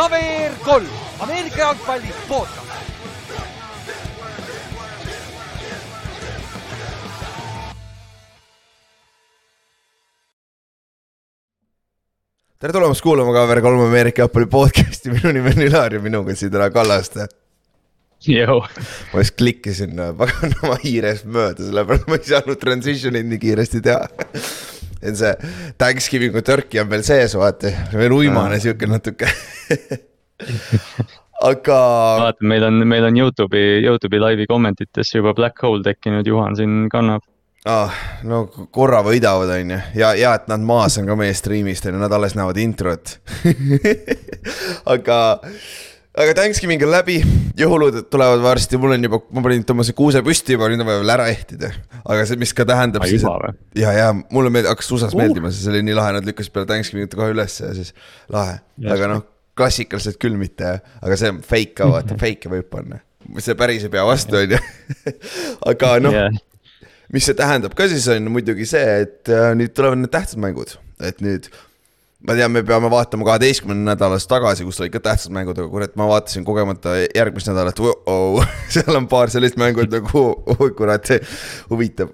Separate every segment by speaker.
Speaker 1: KVR kolm, Ameerika jalgpalli podcast.
Speaker 2: tere tulemast kuulama KVR kolm Ameerika jalgpalli podcast'i, minu nimi on Ülar ja minuga siin täna Kallaste.
Speaker 3: Jõu.
Speaker 2: ma just klikkisin paganama hiirest mööda, sellepärast ma ei saanud transition'it nii kiiresti teha et see Thanksgiving'u türki on veel sees, vaata, veel uimane sihuke natuke. Aga.
Speaker 3: vaata, meil on, meil on Youtube'i, Youtube'i laivi kommentites juba black hole tekkinud, Juhan siin kannab.
Speaker 2: Ah, no korra võidavad, on ju, ja, ja et nad maas on ka meie striimist, on ju, nad alles näevad introt. Aga aga Thanksgiving on läbi, jõulud tulevad varsti, mul on juba, ma panin, tõmbasin kuuse püsti juba, nüüd on vaja veel ära ehtida. aga see, mis ka tähendab
Speaker 3: siis, et
Speaker 2: ja, ja. Mulle meeldib, hakkas USA-s uh. meeldima, see oli nii lahe, nad lükkasid peale Thanksgiving'it kohe ülesse ja siis lahe, aga noh, klassikaliselt küll mitte, aga see on fake ka vaata, fake'e võib panna. see päris ei pea vastu, on ju. aga noh yeah., mis see tähendab ka siis on muidugi see, et äh, nüüd tulevad need tähtsad mängud, et nüüd ma tean, me peame vaatama kaheteistkümnenda nädalast tagasi, kus olid ka tähtsad mängud, aga kurat, ma vaatasin kogemata järgmist nädalat oh,, seal on paar sellist mängu, et nagu oh, kurat, huvitav.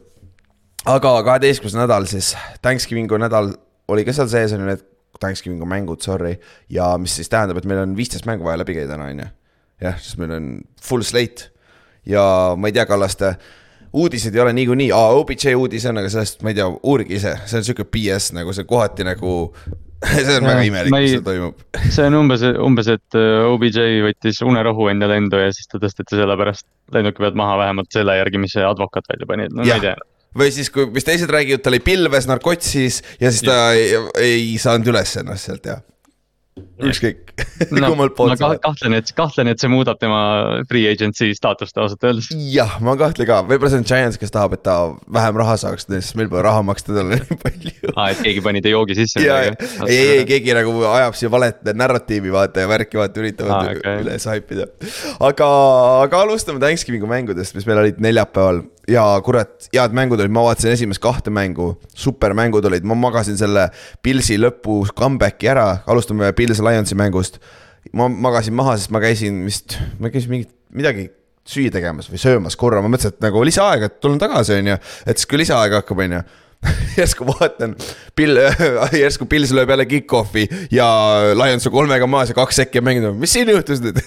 Speaker 2: aga kaheteistkümnes nädal siis, Thanksgiving'u nädal oli ka seal sees, on ju need Thanksgiving'u mängud, sorry. ja mis siis tähendab, et meil on viisteist mängu vaja läbi käia täna, on ju. jah, sest meil on full slate ja ma ei tea, Kallaste uudised ei ole niikuinii, OBJ uudis on, aga sellest ma ei tea, uurige ise, see on sihuke BS nagu see kohati nagu see on ja, väga imelik, mis seal toimub.
Speaker 3: see on umbes, umbes, et äh, OBJ võttis unerohu enda lendu ja siis ta tõsteti sellepärast lennuki pealt maha vähemalt selle järgi, mis see advokaat välja pani, et no ja. ma ei tea
Speaker 2: või siis, kui, mis teised räägivad, ta oli pilves narkotsis ja siis ta ja. ei, ei saanud üles ennast sealt ja ükskõik
Speaker 3: no, kummalt poolt ma kahtlen, et, kahtlen, et see muudab tema free agency staatust ausalt öeldes.
Speaker 2: jah, ma kahtlen ka, võib-olla see on Giants, kes tahab, et ta vähem raha saaks, sest meil pole raha maksta talle nii palju.
Speaker 3: aa, et keegi pani ta joogi sisse.
Speaker 2: ei, ei, ei, keegi nagu ajab siia valet narratiivi vaata ja värki vaata, üritavad ah, okay. üles haipida. aga, aga alustame Thanksgiving'u mängudest, mis meil olid neljapäeval ja kurat, head mängud olid, ma vaatasin esimest kahte mängu, supermängud olid, ma magasin selle Pilsi lõpu comeback'i ära, alustame Pils Lionsi mängust. ma magasin maha, sest ma käisin vist, ma käisin mingit, midagi süüa tegemas või söömas korra, ma mõtlesin, et nagu lisaaega, et tulen tagasi, on ju. et siis, kui lisaaega hakkab, on ju järsku vaatan, Pill, järsku Pils lööb jälle kick-off'i ja Lions on kolmega maas ja kaks sekki on mänginud, mis siin juhtus nüüd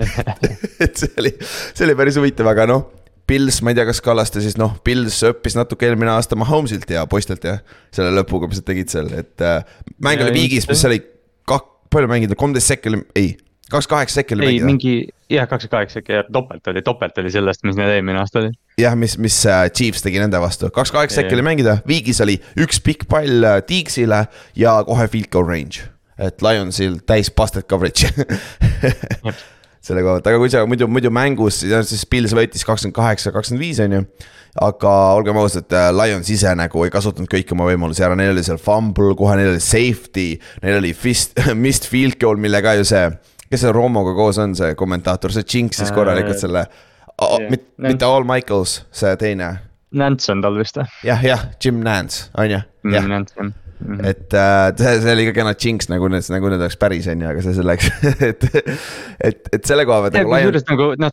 Speaker 2: et see oli, see oli päris huvitav, aga noh Pils, ma ei tea, kas Kallaste siis noh, Pils õppis natuke eelmine aasta Mahomesilt ja poistelt ja selle lõpuga, mis nad tegid seal, et äh, mäng oli viigis, mis oli kak-, palju mängida, kolmteist sekki oli, ei, kaks kaheksa sekki oli
Speaker 3: mängida. ei, mingi jah, kaks kaheksa sekki ja topelt oli, topelt oli sellest, mis neil eelmine aasta oli.
Speaker 2: jah, mis, mis äh, Chiefs tegi nende vastu, kaks kaheksa sekki oli mängida, viigis oli üks pikk pall äh, Tiigsile ja kohe field goal range. et Lionsil täis busted coverage selle koha pealt, aga kui sa muidu, muidu mängus, siis Pils võitis kakskümmend kaheksa, kakskümmend viis, on ju. aga olgem ausad, äh, Lions ise nagu ei kasutanud kõiki oma võimalusi ära, neil oli seal fumble, kohe neil oli safety, neil oli fist, missed field goal, mille ka ju see, kes see Romoga koos on, see kommentaator, see jinksis korralikult selle oh,, mitte, mitte All Michaels, see teine.
Speaker 3: Nance on tal vist või?
Speaker 2: jah, jah, Jim Nance, on ju?
Speaker 3: Mm, jah, Nance jah Mm -hmm.
Speaker 2: et äh, see, see oli ka kena jinx nagu need, nagu need oleks päris, on ju, aga see selleks et, et, et selle koha pealt
Speaker 3: nagu. kusjuures nagu noh,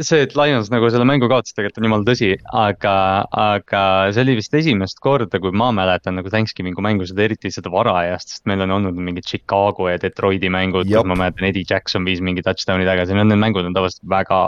Speaker 3: see, et Lions nagu selle mängu kaotas, tegelikult on jumala tõsi, aga, aga see oli vist esimest korda, kui ma mäletan nagu Thanksgiving'u mängusid, eriti seda varajast, sest meil on olnud mingid Chicago ja Detroiti mängud, ma mäletan, Eddie Jackson viis mingi touchdown'i tagasi, need mängud on tavaliselt väga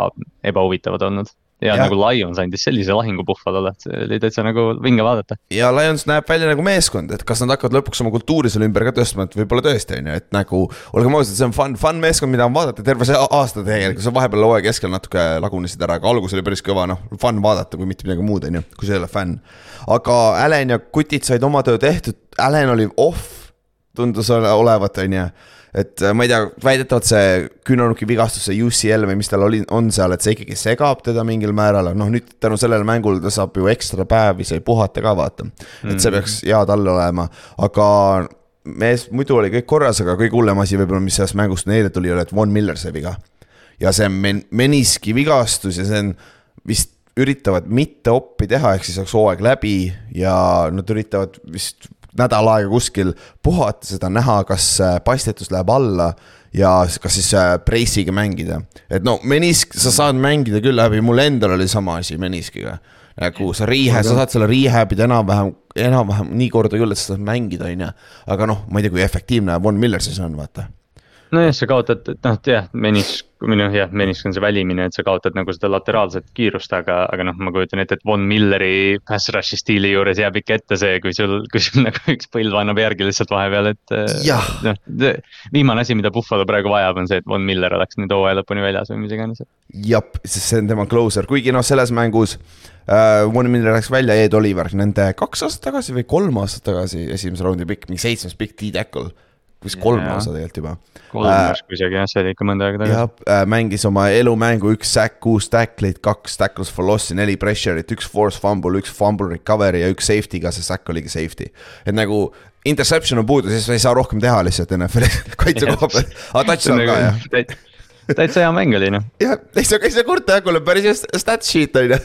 Speaker 3: ebahuvitavad olnud ja, ja nagu Lions andis sellise lahingu puhvadele, et oli täitsa nagu vinge vaadata.
Speaker 2: ja Lions näeb välja nagu meeskond, et kas nad hakkavad lõpuks oma kultuuri selle ümber ka tõstma, et võib-olla tõesti on ju, et nagu. olgem ausad, see on fun, fun meeskond, mida on vaadata terve see aasta tegelikult, see vahepeal hooaja keskel natuke lagunesid ära, aga algus oli päris kõva, noh, fun vaadata, kui mitte midagi muud, on ju, kui sa ei ole fänn. aga Allan ja kutid said oma töö tehtud, Allan oli off, tundus olevat, on ju et äh, ma ei tea, väidetavalt see küünarnuki vigastus, see UCL või mis tal oli, on seal, et see ikkagi segab teda mingil määral, noh nüüd tänu sellele mängule ta saab ju ekstra päevi, sai puhata ka vaata. et see mhm. peaks hea talle olema, aga mees, muidu oli kõik korras, aga kõige hullem asi võib-olla, mis sellest mängust neile tuli, oli, et Von Miller sai viga. ja see men-, meniski vigastus ja see on vist üritavad mitte oppi teha, ehk siis oleks hooaeg läbi ja nad üritavad vist nädal aega kuskil puhata, seda näha, kas äh, paistetus läheb alla ja kas siis äh, brace'iga mängida. et no menisk, sa saad mängida küll läbi, mul endal oli sama asi meniskiga. nagu sa rihe, sa saad selle rehab'ida enam-vähem, enam-vähem nii korda küll, et sa saad mängida, on ju. aga noh, ma ei tea, kui efektiivne Von Miller siis on, vaata
Speaker 3: nojah, sa kaotad, et noh, jah, menisk, või noh, jah, menisk on see välimine, et sa kaotad nagu seda lateraalset kiirust, aga, aga noh, ma kujutan ette, et Von Milleri pass rush'i stiili juures jääb ikka ette see, kui sul, kui sul nagu üks põlv annab järgi lihtsalt vahepeal, et. noh, viimane asi, mida Buffalo praegu vajab, on see, et Von Miller oleks nüüd hooaja lõpuni väljas või mis iganes.
Speaker 2: jah, sest see on tema closer, kuigi noh, selles mängus uh,. Von Miller läks välja, Ed Oliver, nende kaks aastat tagasi või kolm aastat tagasi esimese raundi pikk, mingi seitsmes pikk D-tackle vist kolm lausa tegelikult juba.
Speaker 3: kolm vist äh, isegi jah, see oli ikka mõnda aega tagasi.
Speaker 2: jah äh,, mängis oma elumängu üks sack, kuus tackle'it, kaks tackles for loss'i, neli pressure'it, üks force fumble, üks fumble recovery ja üks safety'ga, see sack oligi safety. et nagu interception on puudu, siis sa ei saa rohkem teha lihtsalt NFL-i kaitse koha pealt, aga touchdown ka jah
Speaker 3: täitsa hea mäng oli noh.
Speaker 2: jah, ei saa, ei saa kurta jah, kuule päris hea stat sheet on ju.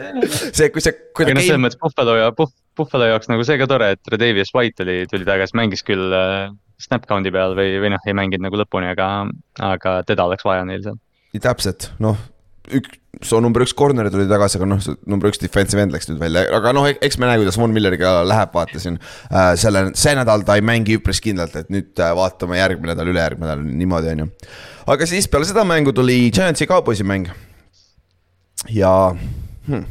Speaker 2: see, kui see.
Speaker 3: aga noh, selles mõttes Buffalo ja Buffalo jaoks nagu see ka tore, et Redavius White oli, tuli tagasi, mängis küll äh, snap count'i peal või, või noh, ei mänginud nagu lõpuni, aga, aga teda oleks vaja neil seal.
Speaker 2: täpselt, noh, üks, su number üks corner tuli tagasi, aga noh, number üks defensive end läks nüüd välja, aga noh, eks me näe, kuidas Von Milleriga läheb, vaatasin äh,. selle, see nädal ta ei mängi üpris kindlalt, et nüüd äh, vaatame järgmine nädal, ülejärgmine nädal, niimoodi on ju. aga siis peale seda mängu tuli Giantsi Cowboysi mäng. ja hmm,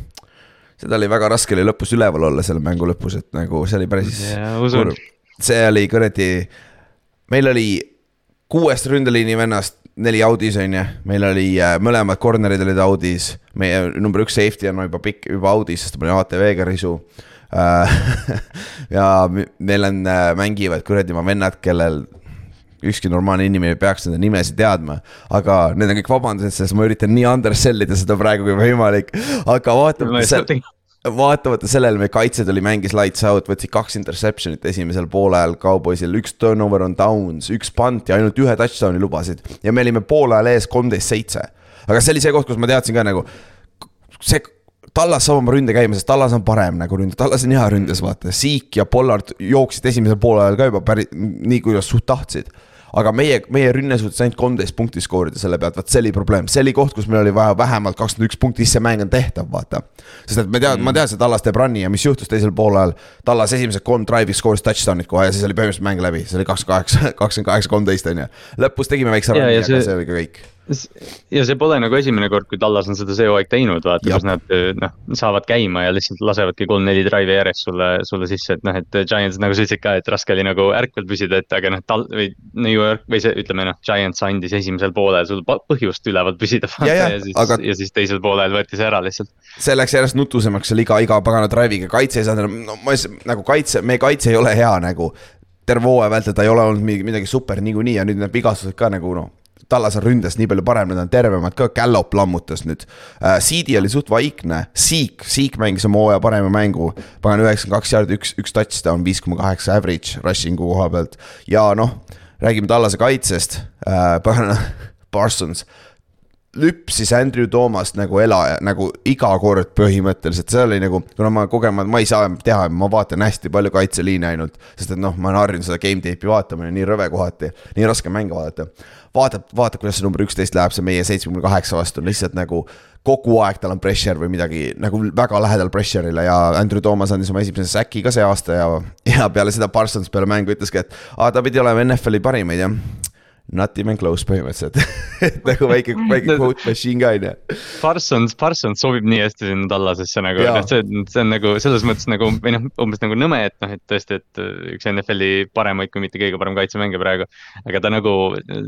Speaker 2: seda oli väga raske oli lõpus üleval olla selle mängu lõpus, et nagu see oli päris see oli kuradi meil oli kuuest ründeliini vennast neli audis, on ju, meil oli äh, mõlemad corner'id olid audis, meie number üks safety on juba pikk, juba audis, sest ta pani ATV-ga risu. Äh, ja meil on äh,, mängivad kuradi oma vennad, kellel ükski normaalne inimene ei peaks nende nimesid teadma. aga need on kõik vabandused, sest ma üritan nii undersell ida seda praegu kui võimalik, aga sellele vaatamata sellele meie kaitse tuli, mängis lights out, võtsid kaks interception'it esimesel poolajal Cowboysil, üks turnover on downs, üks punt ja ainult ühe touchdown'i lubasid. ja me olime poolajal ees kolmteist seitse. aga see oli see koht, kus ma teadsin ka nagu, see Tallas saab oma ründe käima, sest Tallas on parem nagu ründe, Tallas on hea ründes, vaata, Siik ja Pollard jooksid esimesel poolajal ka juba päris, nii kuidas suht tahtsid aga meie, meie rünne suutis ainult kolmteist punkti skoorida selle pealt, vot see oli probleem, see oli koht, kus meil oli vaja vähemalt kakskümmend üks punkti, siis see mäng on tehtav, vaata. sest et me teame mm., ma teadsin, et Tallas teeb run'i ja mis juhtus teisel poolel. Tallas esimesed kolm drive'i skooris touchdown'it kohe ja siis oli põhimõtteliselt mäng läbi, see oli kakskümmend kaheksa, kakskümmend kaheksa, kolmteist on ju. lõpus tegime väikse run'i, aga see oli ka kõik
Speaker 3: ja see pole nagu esimene kord, kui Tallas on seda see hooaeg teinud, vaata, kus nad noh, saavad käima ja lihtsalt lasevadki kolm-neli drive'i järjest sulle, sulle sisse, et noh, et Giants nagu sa ütlesid ka, et raske oli nagu ärkvel püsida, et aga noh, tal- või New York või see, ütleme noh, Giants andis esimesel poolel sul põhjust üleval püsida. Ja, ja, ja, siis, aga... ja siis teisel poolel võeti see ära lihtsalt.
Speaker 2: see läks järjest nutusemaks seal iga, iga pagana drive'iga, kaitse ei saanud enam, no ma nagu kaitse, meie kaitse ei ole hea nagu terve hooaja vältel ta ei ole olnud midagi super niikuinii ja nüüd need vigastused ka nagu noh Tallas on ründes nii palju parem, nad on tervemad ka, Gallop lammutas nüüd uh,. Seedi oli suht vaikne, Seek, Seek mängis oma hooaja parema mängu. pagan üheksakümmend kaks jaardi, üks, üks touchdown, viis koma kaheksa average rushing'u koha pealt. ja noh, räägime Tallase kaitsest uh,, pagan Parsons lüpsis Andrew Thoomast nagu elaja, nagu iga kord põhimõtteliselt, see oli nagu, kuna ma kogemata, ma ei saa teha, ma vaatan hästi palju kaitseliine ainult. sest et noh, ma olen harjunud seda game tape'i vaatama ja nii rõve kohati, nii raske mänge vaadata. Vaatab, vaatab, kuidas see number üksteist läheb, see meie seitsmekümne kaheksa vastu, lihtsalt nagu kogu aeg tal on pressure või midagi nagu väga lähedal pressure'ile ja Andrew Thomas andis oma esimese säki ka see aasta ja, ja peale seda Parsons peale mängu ütleski, et aa, ta pidi olema NFL-i parimaid jah Not even close põhimõtteliselt et nagu väike, väike quote machine ka on ju.
Speaker 3: Parsons, Parsons sobib nii hästi sinna tallasesse nagu, noh, see, see on nagu selles mõttes nagu või noh, umbes nagu nõme, et noh, et tõesti, et üks NFL-i paremaid, kui mitte kõige parem kaitsemängija praegu. aga ta nagu,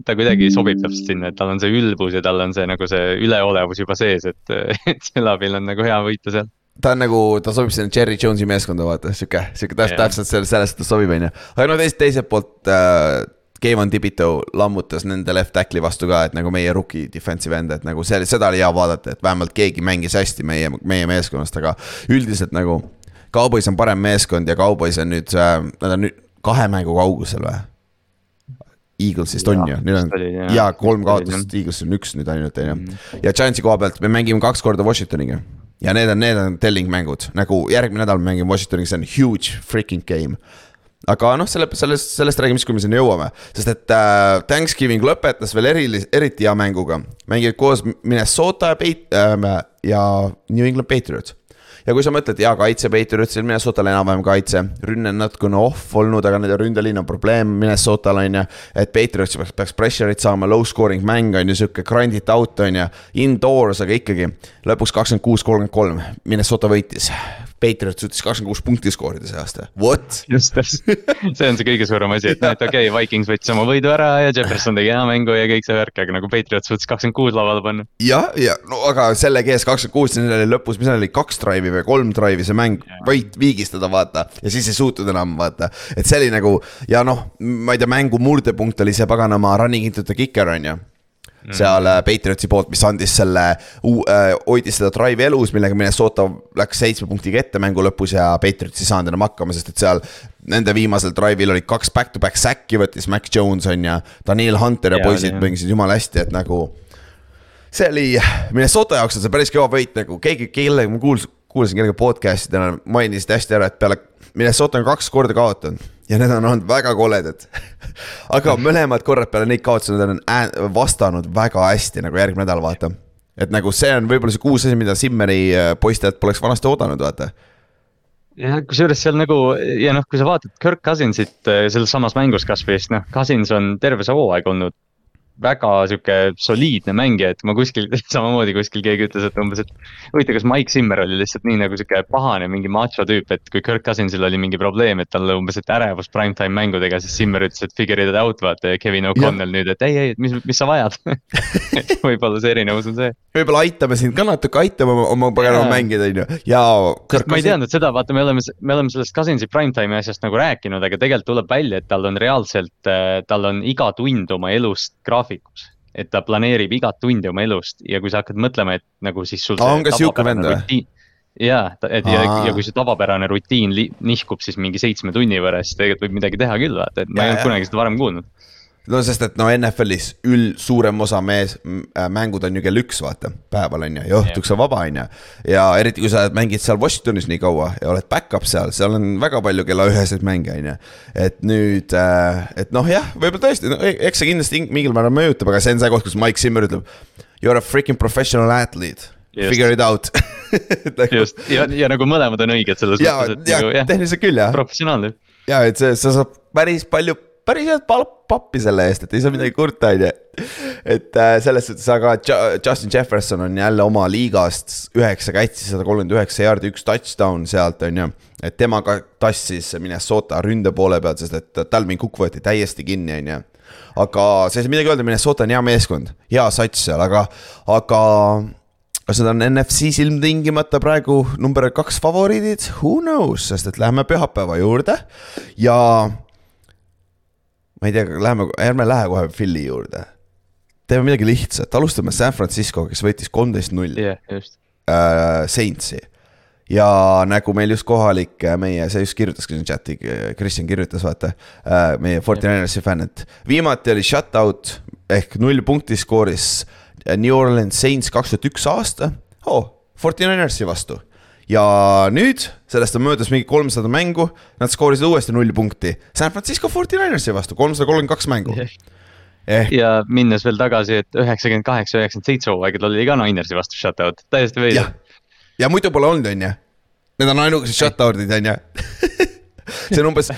Speaker 3: ta kuidagi sobib täpselt sinna, et tal on see ülbus ja tal on see nagu see üleolevus juba sees, et, et Selabil on nagu hea võita seal
Speaker 2: ta on nagu, ta sobib sinna Cherry Jones'i meeskonda, vaata, sihuke, sihuke täpselt, täpselt sellest, ta sobib, on ju. aga no teisest, teiselt poolt äh, Kevin Tibito lammutas nende left tackle'i vastu ka, et nagu meie rookie defensive end, et nagu see, seda oli hea vaadata, et vähemalt keegi mängis hästi meie, meie meeskonnast, aga üldiselt nagu. Cowboys on parem meeskond ja Cowboys on nüüd, äh, nad on nüüd kahe mängu kaugusel või? Eaglesist on ju, nüüd on ja kolm kaotust, Eaglesil on üks nüüd ainult on ju. Mhm. ja Giantsi koha pealt me mängime kaks korda Washingtoniga. ja need on, need on telling mängud, nagu järgmine nädal me mängime Washingtoniga, see on huge freaking game aga noh, selle, sellest, sellest räägime siis, kui me sinna jõuame, sest et äh, Thanksgiving lõpetas veel eri, eriti hea mänguga. mängivad koos Minnesota ja Peit- äh, ja New England Patriots ja kui sa mõtled, hea kaitse, Patriotsil Minnesotal enam-vähem kaitse, rünne on natukene off olnud, aga nende ründeliin on probleem Minnesotal on ju. et Patriots peaks, peaks pressure'it saama, low scoring mäng on ju, sihuke grind it out on ju, indoors, aga ikkagi. lõpuks kakskümmend kuus, kolmkümmend kolm, Minnesota võitis Patriot suutis kakskümmend kuus punkti skoorida see aasta, what?
Speaker 3: just täpselt, see on see kõige suurem asi, et noh, et okei okay,, Vikings võttis oma võidu ära ja Jefferson tegi hea mängu ja kõik see värk, aga nagu Patriot suutis kakskümmend kuus lavale panna.
Speaker 2: jah, ja no aga selle GS kakskümmend kuus, neil oli lõpus, mis neil oli, kaks drive'i või kolm drive'i see mäng, võit viigistada, vaata. ja siis ei suutnud enam, vaata, et see oli nagu ja noh, ma ei tea, mängu murdepunkt oli see paganama running into the kicker on ju Mm. seal äh, Patriotsi poolt, mis andis selle äh,, hoidis seda drive'i elus, millega Minnesota läks seitsme punktiga ette mängu lõpus ja Patriots ei saanud enam hakkama, sest et seal. Nende viimasel drive'il olid kaks back-to-back sack'i võttis Mac Jones on ju, Daniel Hunter ja, ja poisid mängisid jumala hästi, et nagu. see oli, Minnesota jaoks on see päris kõva võit nagu keegi, kellega ma kuulsin, kuulasin kellegi podcast'i täna, mainisid hästi ära, et peale Minnesota on kaks korda kaotanud ja need on olnud väga koledad aga mõlemad korrad peale neid kaotusi nad on vastanud väga hästi nagu järgmine nädal, vaata. et nagu see on võib-olla see uus asi, mida Simmeri äh, poistajad poleks vanasti oodanud, vaata
Speaker 3: jah, kusjuures seal nagu ja noh, kui sa vaatad Kirk Cousinsit äh, selles samas mängus kasvõi, siis noh, Cousins on terve see hooaeg olnud väga sihuke soliidne mängija, et ma kuskil samamoodi kuskil keegi ütles, et umbes, et. huvitav, kas Mike Zimmer oli lihtsalt nii nagu sihuke pahane mingi macho tüüp, et kui Kirk Cousinsil oli mingi probleem, et tal umbes, et ärevus primetime mängudega, siis Zimmer ütles, et figure it out vaata ja Kevin O'Connell nüüd, et ei, ei, mis, mis sa vajad võib-olla see erinevus on see.
Speaker 2: võib-olla aitame sind ka natuke, aitame oma, oma paganama mängida, on ju, ja.
Speaker 3: ma ei teadnud seda, vaata, me oleme, me oleme sellest Cousinsi primetime'i asjast nagu rääkinud, aga tegelikult tuleb välja, et tal on reaalselt, äh, tal on iga tund oma elust graafik graafikus. et ta planeerib igat tundi oma elust ja kui sa hakkad mõtlema, et nagu siis sul.
Speaker 2: on ka sihuke vend või?
Speaker 3: ja, et ja, ja kui see tavapärane rutiin nihkub siis mingi seitsme tunni võrra, siis tegelikult võib midagi teha küll, vaata, et ma ei olnud kunagi seda varem kuulnud
Speaker 2: no sest, et no NFL-is üld, suurem osa mees, äh, mängud on ju kell üks, vaata, päeval on ju, ja õhtuks on vaba, on ju. ja eriti, kui sa mängid seal Washingtonis nii kaua ja oled back-up seal, seal on väga palju kella üheseid mänge, on ju. et nüüd, äh, et noh, jah, võib-olla tõesti no,, e-, eks see kindlasti mingil määral mõjutab, aga see on see koht, kus Mike Zimmer ütleb. You are a freaking professional athlete, figure it out
Speaker 3: nagu... just, ja, ja nagu mõlemad on õiged selles
Speaker 2: mõttes, et ja, nagu jah. tehniliselt küll jah.
Speaker 3: professionaalne.
Speaker 2: ja, et see, sa saad päris palju päris head pappi selle eest, et ei saa midagi kurta, on ju. et äh, selles suhtes, aga Justin Jefferson on jälle oma liigast üheksa catch'i, sada kolmkümmend üheksa jaardi, üks touchdown sealt, on ju. et tema ka tassis Minnesota ründe poole pealt, sest et Talvin Cook võeti täiesti kinni, on ju. aga sa ei saa midagi öelda, Minnesota on hea meeskond, hea sats seal, aga, aga kas nad on NFC-s ilmtingimata praegu number kaks favoriidid, who knows, sest et läheme pühapäeva juurde ja ma ei tea, läheme, ärme lähe kohe Philly juurde. teeme midagi lihtsat, alustame San Francisco, kes võitis kolmteist null.
Speaker 3: jah, just
Speaker 2: äh,. Saintsi ja nagu meil just kohalik äh, meie, see just kirjutaski siin chati, Kristjan kirjutas, vaata äh,. meie Fortinanersi fänn, et viimati oli shutout ehk null punkti skooris New Orleans Saints kaks tuhat üks aasta oh,. Fortinanersi vastu ja nüüd, sellest on möödas mingi kolmsada mängu, nad skoorisid uuesti null punkti San Francisco 49ersi vastu, kolmsada kolmkümmend kaks mängu.
Speaker 3: Eh. ja minnes veel tagasi, et üheksakümmend kaheksa, üheksakümmend seitse hooaegadel oli ka Ninersi vastu shutout, täiesti veider.
Speaker 2: ja muidu pole olnud, on ju. Need on ainukesed shutout'id, on ju see on umbes,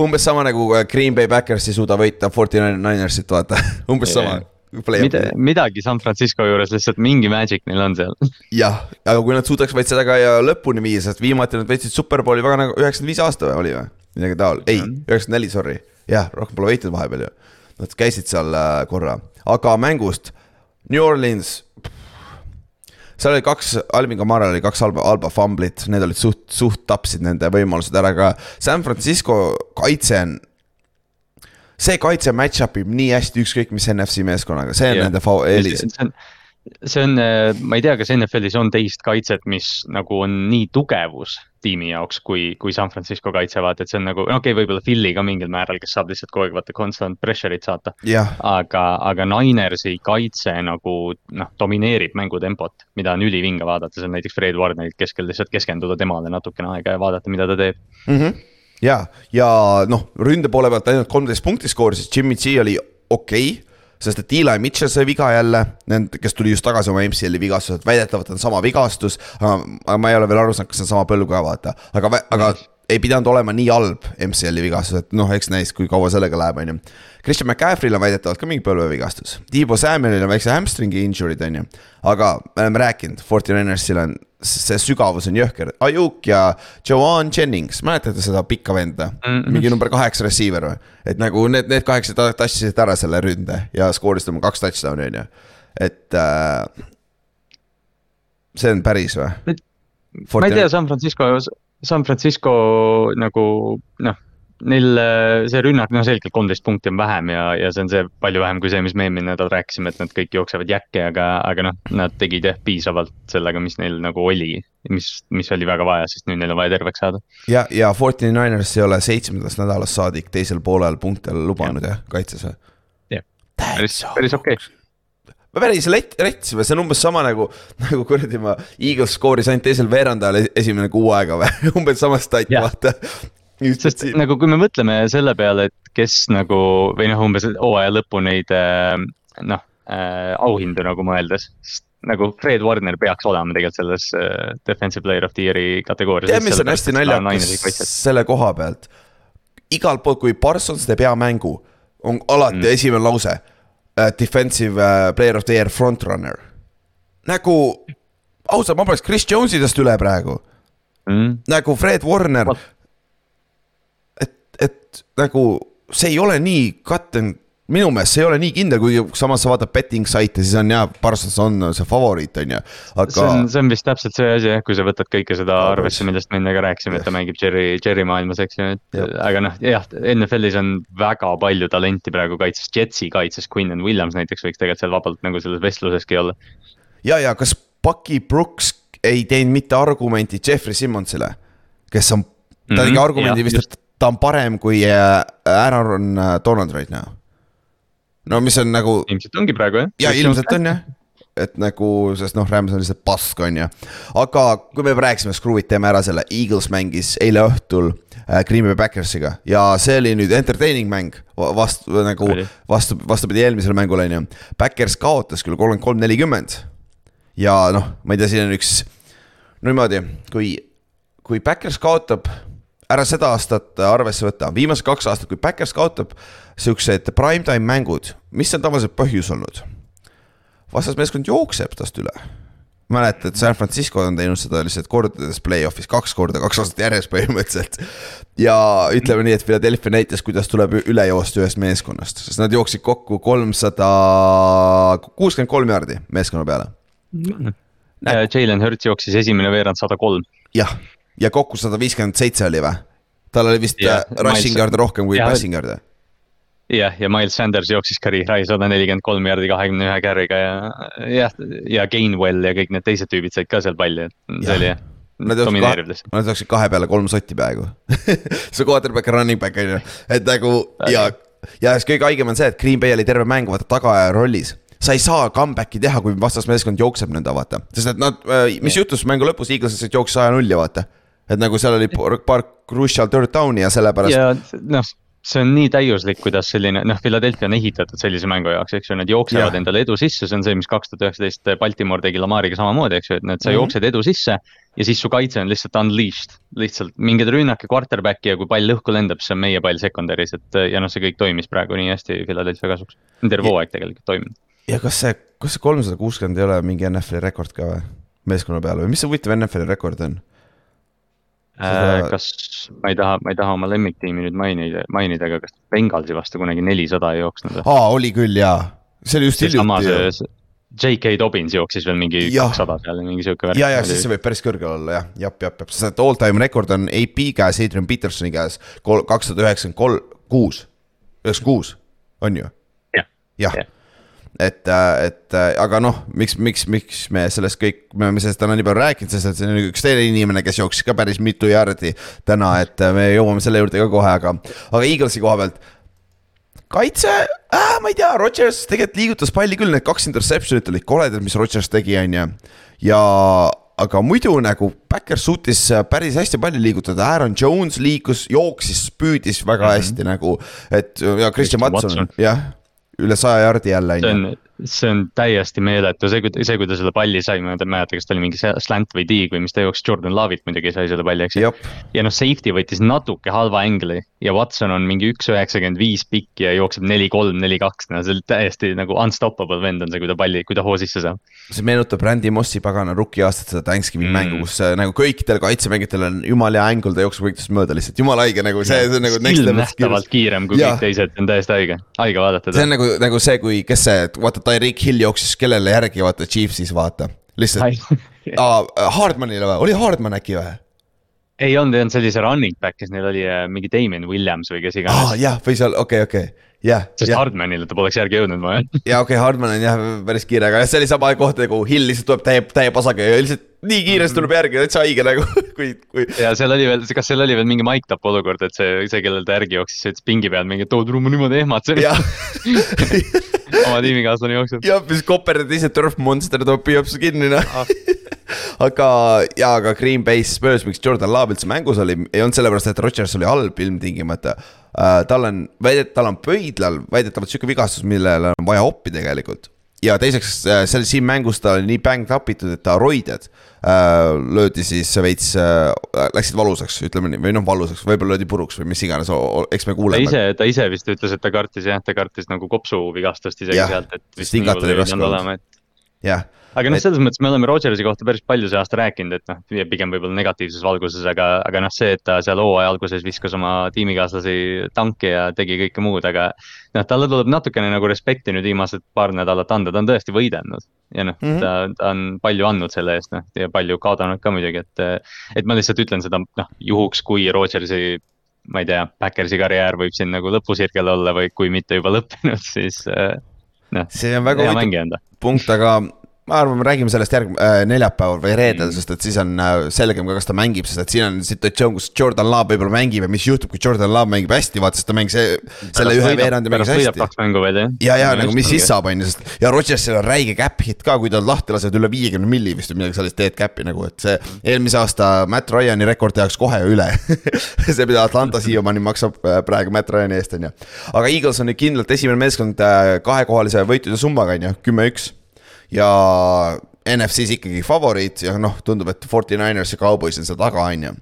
Speaker 2: umbes sama nagu Green Bay Backers ei suuda võita 49ersit, vaata umbes sama
Speaker 3: Mida, midagi San Francisco juures lihtsalt mingi magic neil on seal.
Speaker 2: jah, aga kui nad suudaks vaid seda ka lõpuni viia, sest viimati nad võitsid superbowli väga nagu üheksakümmend viis aasta või oli või? midagi taolist, ei, üheksakümmend neli, sorry. jah, rohkem pole võitnud vahepeal ju. Nad käisid seal äh, korra, aga mängust New Orleans. seal oli kaks, Alvin Kamaral oli kaks halba, halba fumblit, need olid suht, suht tapsid nende võimalused ära, aga San Francisco kaitse on see kaitse match-up ib nii hästi ükskõik mis NFC meeskonnaga, see on yeah. nende eelis.
Speaker 3: see on, äh, ma ei tea, kas NFL-is on teist kaitset, mis nagu on nii tugevus tiimi jaoks, kui, kui San Francisco kaitse, vaata, et see on nagu, okei okay,, võib-olla Philly ka mingil määral, kes saab lihtsalt kogu aeg vaata constant pressure'it saata
Speaker 2: yeah..
Speaker 3: aga, aga Ninersi kaitse nagu noh, domineerib mängutempot, mida on ülivinge vaadata, see on näiteks Fred Warnerit keskel lihtsalt keskenduda temale natukene aega ja vaadata, mida ta teeb
Speaker 2: mm. -hmm ja, ja noh, ründe poole pealt ainult kolmteist punkti skoorisid, Jimmy G oli okei okay, sest et Eli Mitchell sai viga jälle, nend-, kes tuli just tagasi oma MCL-i vigastuselt, väidetavalt on sama vigastus. aga ma ei ole veel aru saanud, kas see on sama põlv ka vaata, aga, aga ei pidanud olema nii halb MCL-i vigastus, et noh, eks näis, kui kaua sellega läheb, on ju. Christian McCaffrey'l on väidetavalt ka mingi põlvevigastus, Tiibo Samuelil on väikse hamstringi injury'd, on ju. aga me oleme rääkinud, Fortinersil on, see sügavus on jõhker, Ajuk ja Joan Jennings, mäletate seda pikka venda mm, -hmm. mingi number kaheksa receiver või? et nagu need, need kaheksa tassisid ära selle ründe ja skoorisid oma kaks touchdown'i, on ju, et äh, see on päris või?
Speaker 3: ma ei tea, San Francisco San Francisco nagu noh, neil see rünnak, no selgelt kolmteist punkti on vähem ja, ja see on see palju vähem kui see, mis me eelmine nädal rääkisime, et nad kõik jooksevad jäkke, aga, aga noh, nad tegid jah piisavalt sellega, mis neil nagu oli. mis, mis oli väga vaja, sest nüüd neil on vaja terveks saada.
Speaker 2: ja, ja Forty Niners ei ole seitsmendast nädalast saadik teisel poolel punkte lubanud jah ja, kaitses või?
Speaker 3: jah, päris, päris okei okay
Speaker 2: ma päris lett, rätsime, see on umbes sama nagu, nagu kuradi ma, Eagles skooris ainult teisel veerandajal esimene kuu aega või, umbes sama stat, vaata.
Speaker 3: sest siin. nagu kui me mõtleme selle peale, et kes nagu või noh, umbes hooaja lõppu neid äh, noh äh, auhindu nagu mõeldes, nagu Fred Warner peaks olema tegelikult selles äh, defensive player of the year'i kategoorias.
Speaker 2: tead, mis on hästi naljakas selle koha pealt? igalt poolt, kui Parsons teeb hea mängu, on alati mm. esimene lause defensive uh, player of the year frontrunner. nagu ausalt, ma poleks Chris Jonesidest üle praegu mm.. nagu Fred Warner. et, et nagu see ei ole nii cut and minu meelest see ei ole nii kindel, kuigi samas sa vaatad betting saite, siis on jah, Parsons on see favoriit, on ju,
Speaker 3: aga. see on, see on vist täpselt see asi jah, kui sa võtad kõike seda arvesse, millest me enne ka rääkisime, et ta mängib Jerry, Jerry maailmas, eks ju, et ja. aga noh, jah, NFL-is on väga palju talenti praegu kaitses, Jetsi kaitses, Quinn and Williams näiteks võiks tegelikult seal vabalt nagu selles vestluseski olla.
Speaker 2: ja, ja kas Bucky Brooks ei teinud mitte argumenti Jeffrey Simmonsile, kes on, ta tegi mm -hmm, argumendi vist, et ta on parem kui äh, Aaron Donald right now no mis on nagu.
Speaker 3: ilmselt ongi praegu jah.
Speaker 2: ja ilmselt on jah et nagu, sest noh, Rams on lihtsalt pask, on ju. aga kui me rääkisime, Screw'id, teeme ära selle, Eagles mängis eile õhtul äh, Green Bay Backersiga ja see oli nüüd entertaining mäng. vastu, nagu vastu, vastupidi eelmisele mängule, on ju. Backers kaotas küll kolmkümmend kolm, nelikümmend. ja noh, ma ei tea, siin on üks, niimoodi, kui, kui Backers kaotab ära seda aastat arvesse võta, viimased kaks aastat, kui Backers kaotab siuksed primetime mängud, mis on tavaliselt põhjus olnud? vastasmeeskond jookseb tast üle. mäletad, San Francisco on teinud seda lihtsalt kordades play-off'is, kaks korda, kaks aastat järjest põhimõtteliselt. ja ütleme nii, et Philadelphia näitas, kuidas tuleb üle joosta ühest meeskonnast, sest nad jooksid kokku kolmsada kuuskümmend kolm jaardi meeskonna peale.
Speaker 3: Jalen Hurts jooksis esimene veerand sada kolm.
Speaker 2: jah ja kokku sada viiskümmend seitse oli või? tal oli vist yeah, rushing yard'e rohkem kui passing yard'e.
Speaker 3: jah, ja Miles Sanders jooksis Kareem Rai sada nelikümmend kolm jardi kahekümne ühe carry'ga ja jah, ja Gainwell ja kõik need teised tüübid said ka seal palli, et see oli jah.
Speaker 2: Nad jooksid kahe peale kolm sotti peaaegu see quarterback ja running back on ju, et nagu ja, ja siis kõige haigem on see, et Green Bay oli terve mäng vaata tagaaja rollis sa ei saa comeback'i teha, kui vastasmeeskond jookseb nõnda, vaata. sest et nad, äh, mis juhtus mängu lõpus, Eagles jooksis saja nulli, vaata et nagu seal oli paar, paar crucial third down'i ja sellepärast.
Speaker 3: ja noh, see on nii täiuslik, kuidas selline noh, Philadelphia on ehitatud sellise mängu jaoks, eks ju, nad jooksevad ja. endale edu sisse, see on see, mis kaks tuhat üheksateist Baltimore tegi Lamariga samamoodi, eks ju, et, et sa mm -hmm. jooksed edu sisse. ja siis su kaitse on lihtsalt unleashed, lihtsalt mingid rünnake quarterback'i ja kui pall õhku lendab, siis on meie pall secondary's, et ja noh, see kõik toimis praegu nii hästi Philadelphia kasuks. terve hooaeg tegelikult toiminud.
Speaker 2: ja kas see, kas see kolmsada kuuskümmend ei ole mingi NFL-i rekord ka või? meeskonna peale või mis see huvitav NFL-i rekord on?
Speaker 3: Seda... Äh, kas, ma ei taha, ma ei taha oma lemmiktiimi nüüd mainida, mainida, aga kas Bengalsi vastu kunagi nelisada ei jooksnud?
Speaker 2: aa, oli küll jaa, see oli just hiljuti.
Speaker 3: J.K. Dobbins jooksis veel mingi kakssada seal, mingi sihuke
Speaker 2: ja, ja siis see võib päris kõrgel olla jah, jap, jap, jap, sest all time rekord on AP käes, Adrian Petersoni käes, kakssada üheksakümmend kolm, kuus, üheksakümmend kuus, on ju?
Speaker 3: jah,
Speaker 2: jah ja et, äh, et äh, aga noh, miks, miks, miks me sellest kõik, me oleme sellest täna nii palju rääkinud, sest et see on üks teine inimene, kes jooksis ka päris mitu jaardi täna, et äh, me jõuame selle juurde ka kohe, aga, aga Eaglesi koha pealt. kaitse äh,, ma ei tea, Rodgers tegelikult liigutas palli küll, need kaks interception'it olid koledad, mis Rodgers tegi, on ju. ja aga muidu nagu Backers suutis päris hästi palju liigutada, Aaron Jones liikus, jooksis, püüdis väga mm -hmm. hästi nagu, et ja Christian Watson, jah, üle saja jardi jälle
Speaker 3: on ju see on täiesti meeletu, see, see, kui ta selle palli sai, ma ei mäleta, kas ta oli mingi slant või dig või mis ta jooksis, Jordan Love'ilt muidugi sai selle palli, eks ju. ja noh, safety võttis natuke halva ängli ja Watson on mingi üks üheksakümmend viis pikk ja jookseb neli, kolm, neli, kaks, no see on täiesti nagu unstoppable vend on see, kui ta palli, kui ta hoo sisse saab.
Speaker 2: see meenutab Randy Mossi pagana rookie aastat seda Thanksgiving mm. mängu, kus äh, nagu kõikidel kaitsemängijatel on jumala hea ängel, ta jookseb kõikidest mööda lihtsalt, jumala haige nagu see, see on nagu.
Speaker 3: ilmnähtavalt kiirem kui ja. kõik teised, see on täiesti haige, haige vaadata.
Speaker 2: see on nagu, nagu see, kui, kes see, vaata Tyreek Hill jooksis kellele järgi, vaata Chiefsis vaata. lihtsalt Hardmanile või, oli Hardman äkki või?
Speaker 3: ei olnud, ei olnud, see oli see running back, kes neil oli äh, mingi Damien Williams või kes iganes
Speaker 2: ah,. jah, või seal, okei okay,, okei okay jah.
Speaker 3: sest ja. Hardmanile ta poleks järgi jõudnud, ma
Speaker 2: arvan. ja okei okay,, Hardman on jah päris kiire, aga see oli sama koht nagu Hill lihtsalt tuleb täie, täie pasaga ja lihtsalt nii kiiresti tuleb järgi, täitsa haige nagu, kui, kui.
Speaker 3: ja seal oli veel, kas seal oli veel mingi mic up olukord, et see, see, kellel ta järgi jooksis, sõitis pingi peal mingi, et oo, tule ma niimoodi ehmatasin oma tiimikaaslane jookseb.
Speaker 2: jah, siis koperdad ise turf monster tuleb, püüab su kinni noh ah. aga ja, aga Green Bay Spurs, miks Jordan Love üldse mängus oli, ei olnud sellepärast, et Rodgers oli halb ilmtingimata. Tal on, väidet-, tal on pöidlal väidetavalt sihuke vigastus, millele on vaja oppi tegelikult ja teiseks äh, seal siin mängus ta oli nii banged up itud, et ta roided äh, löödi siis veits äh,, läksid valusaks, ütleme nii, või noh, valusaks, võib-olla löödi puruks või mis iganes, eks me kuuleme.
Speaker 3: ta ise, ta ise vist ütles, et ta kartis jah, ta kartis nagu kopsuvigastust isegi ja, sealt, et hull ei pidanud olema, et.
Speaker 2: jah
Speaker 3: aga noh, selles mõttes me oleme Rodgersi kohta päris palju see aasta rääkinud, et noh, pigem võib-olla negatiivses valguses, aga, aga noh, see, et ta seal hooaja alguses viskas oma tiimikaaslasi tanki ja tegi kõike muud, aga. noh, talle tuleb natukene nagu respekti nüüd viimased paar nädalat anda, ta on tõesti võidelnud. ja noh mm, -hmm. ta, ta on palju andnud selle eest, noh ja palju kaotanud ka muidugi, et. et ma lihtsalt ütlen seda, noh juhuks, kui Rodgersi ma ei tea, Backersi karjäär võib siin nagu lõpusirgel olla või kui mitte juba lõppenud, siis noh.
Speaker 2: see on väga huvitav punkt, aga ma arvan, me räägime sellest järg- äh,, neljapäeval või reedel mm., sest et siis on äh, selgem ka, kas ta mängib, sest et siin on situatsioon, kus Jordan Love võib-olla mängib ja mis juhtub, kui Jordan Love mängib hästi, vaata, sest ta mängis see, selle ühe veerandi mängis hästi.
Speaker 3: kaks mängu veel jah.
Speaker 2: ja, ja nagu mis siis saab, on ju, sest ja Rodgersil on räige cap hit ka, kui ta lahti lased üle viiekümne milli vist või midagi sellist, teed cap'i nagu, et see eelmise aasta Matt Ryan'i rekord tehakse kohe üle see, mida Atlanta siiamaani maksab äh, praegu Matt Ryan'i eest, on ju. aga Eagles on nüüd kindlalt esimene meeskond äh, kahekohalise võitude summaga, on ju, kümme-üks ja NFC-s ikkagi favoriit ja noh, tundub, et Forty Niners ja Cowboys on seal taga, on ju.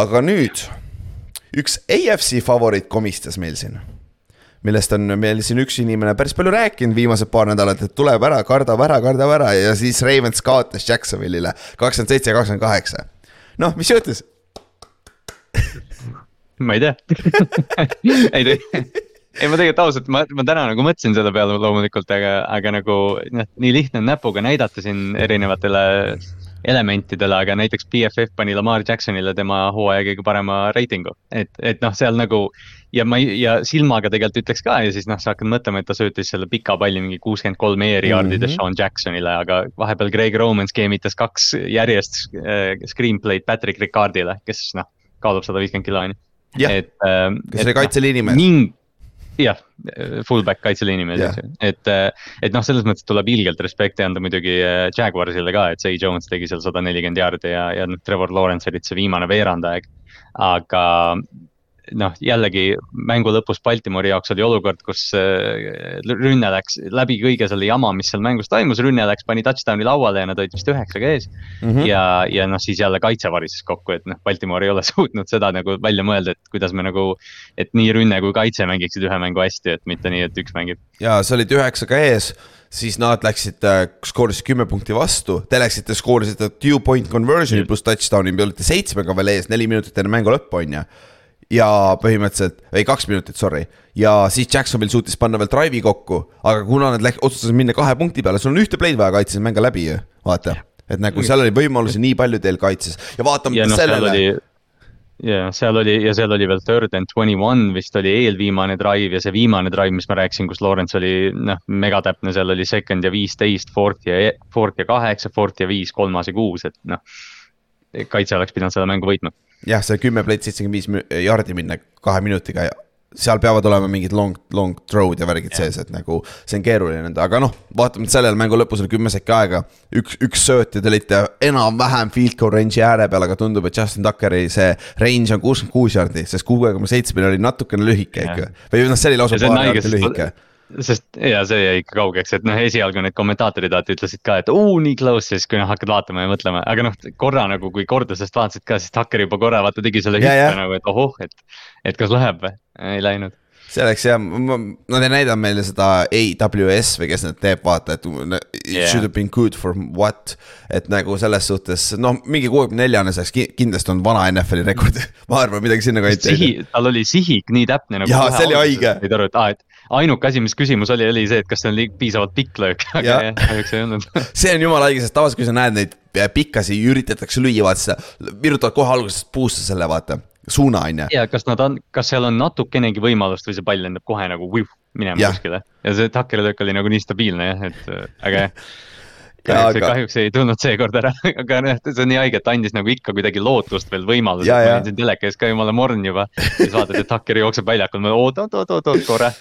Speaker 2: aga nüüd üks AFC favoriit komistas meil siin millest on meil siin üks inimene päris palju rääkinud viimased paar nädalat, et tuleb ära, kardab ära, kardab ära ja siis Ravens kaotas Jacksonville'ile kakskümmend seitse kakskümmend kaheksa. noh, mis juhtus
Speaker 3: ma ei tea ei ei, ma tegelikult ausalt, ma, ma täna nagu mõtlesin selle peale loomulikult, aga, aga nagu noh, nii lihtne on näpuga näidata siin erinevatele elementidele, aga näiteks BFF pani Lamar Jacksonile tema hooaja kõige parema reitingu, et, et noh, seal nagu. ja ma ja silmaga tegelikult ütleks ka ja siis noh, sa hakkad mõtlema, et ta söötis selle pika palli mingi kuuskümmend kolm air'i yard'i mm -hmm. Deshaun Jacksonile, aga vahepeal Greg Roman skeemitas kaks järjest äh, screenplay'd Patrick Ricardile, kes noh, kaalub sada viiskümmend kilo on
Speaker 2: ju. et äh,. kes oli kaitseliini mees
Speaker 3: jah, fullback kaitseliini mees yeah., eks ju, et, et noh, selles mõttes tuleb ilgelt respekti anda muidugi äh, Jaguarsile ka, et Zay Jones tegi seal sada nelikümmend jaardi ja, ja noh, Trevor Lawrence olid see viimane veerandaeg. aga noh, jällegi mängu lõpus Baltimori jaoks oli olukord, kus äh, rünne läks läbi kõige selle jama, mis seal mängus toimus, rünne läks, pani touchdown'i lauale ja nad olid vist üheksaga ees mm. -hmm. ja, ja noh, siis jälle kaitse varises kokku, et noh, Baltimore ei ole suutnud seda nagu välja mõelda, et kuidas me nagu. et nii rünne kui kaitse mängiksid ühe mängu hästi, et mitte nii, et üks mängib.
Speaker 2: ja sa olid üheksaga ees siis nad läksid, äh, skoorisid kümme punkti vastu, te läksite, skoorisite two point conversion'i pluss touchdown'i, te olite seitsmega veel ees, neli minutit enne mängu lõppu, on ju ja põhimõtteliselt, ei kaks minutit, sorry. ja siis Jacksonvil suutis panna veel drive'i kokku, aga kuna nad läks, otsustasid minna kahe punkti peale, sul on ühte play'd vaja kaitses, mäng on läbi ju, vaata. et nagu seal oli võimalusi nii palju teil kaitses ja vaatamata no, sellele.
Speaker 3: ja seal oli ja seal oli veel third and twenty one vist oli eelviimane drive ja see viimane drive, mis ma rääkisin, kus Lawrence oli noh, megatäpne, seal oli second ja viisteist, fourth ja, fourth ja kaheksa, fourth ja viis, kolmas ja kuus, et noh. kaitse oleks pidanud seda mängu võitma
Speaker 2: jah, see kümme pleit seitsekümmend viis jardi minna kahe minutiga seal peavad olema mingid long, long throw'd ja värgid yeah. sees, et nagu see on keeruline aga noh, vaatamata sellele mängu lõpus oli kümme sekki aega. üks, üks sööt ja te olite enam-vähem field goal range'i ääre peal, aga tundub, et Justin Tuckeri see range on kuuskümmend kuus jardi, sest kuue koma seitsmeni oli natukene lühike yeah. ikka. või noh, see oli lausa paar jardi lühike
Speaker 3: sest ja see jäi ikka kaugeks, et noh, esialgu need kommentaatorid vaata ütlesid ka, et oo nii close, siis kui noh hakkad vaatama ja mõtlema, aga noh, korra nagu kui kordusest vaatasid ka, siis Tucker juba korra vaata tegi selle hüppe nagu, et ohoh, et, et kas läheb või, ei läinud
Speaker 2: see oleks jah, nad ei näidanud meile seda AWS või kes need teeb, vaata, et it yeah. should have been good for what. et nagu selles suhtes, noh, mingi kuuekümne neljane saaks kindlasti on vana NFL-i rekord ma arvan, midagi sinna kanti.
Speaker 3: tal oli sihik nii täpne nagu.
Speaker 2: jaa, see oli haige.
Speaker 3: aru, et aa, et ainuke asi, mis küsimus oli, oli see, et kas see on piisavalt pikk löök, aga jah, kahjuks ei olnud
Speaker 2: see on jumala haige, sest tavaliselt, kui sa näed neid pikkasi üritatakse lüüa, vaata seda, virutavad kohe algusest puusse selle, vaata suuna, on ju.
Speaker 3: ja kas nad on, kas seal on natukenegi võimalust või see pall lendab kohe nagu vuh, minema ja. kuskile ja see takkeri löök oli nagu nii stabiilne jah, et äge jah kahjuks, aga... kahjuks ei tulnud seekord ära, aga noh, see on nii haige, et andis nagu ikka kuidagi lootust veel võimalust, ma olin siin telekas ka jumala morn juba. siis vaatad, et hakker jookseb väljakul, ma oot, oot, oot, oot, oot korra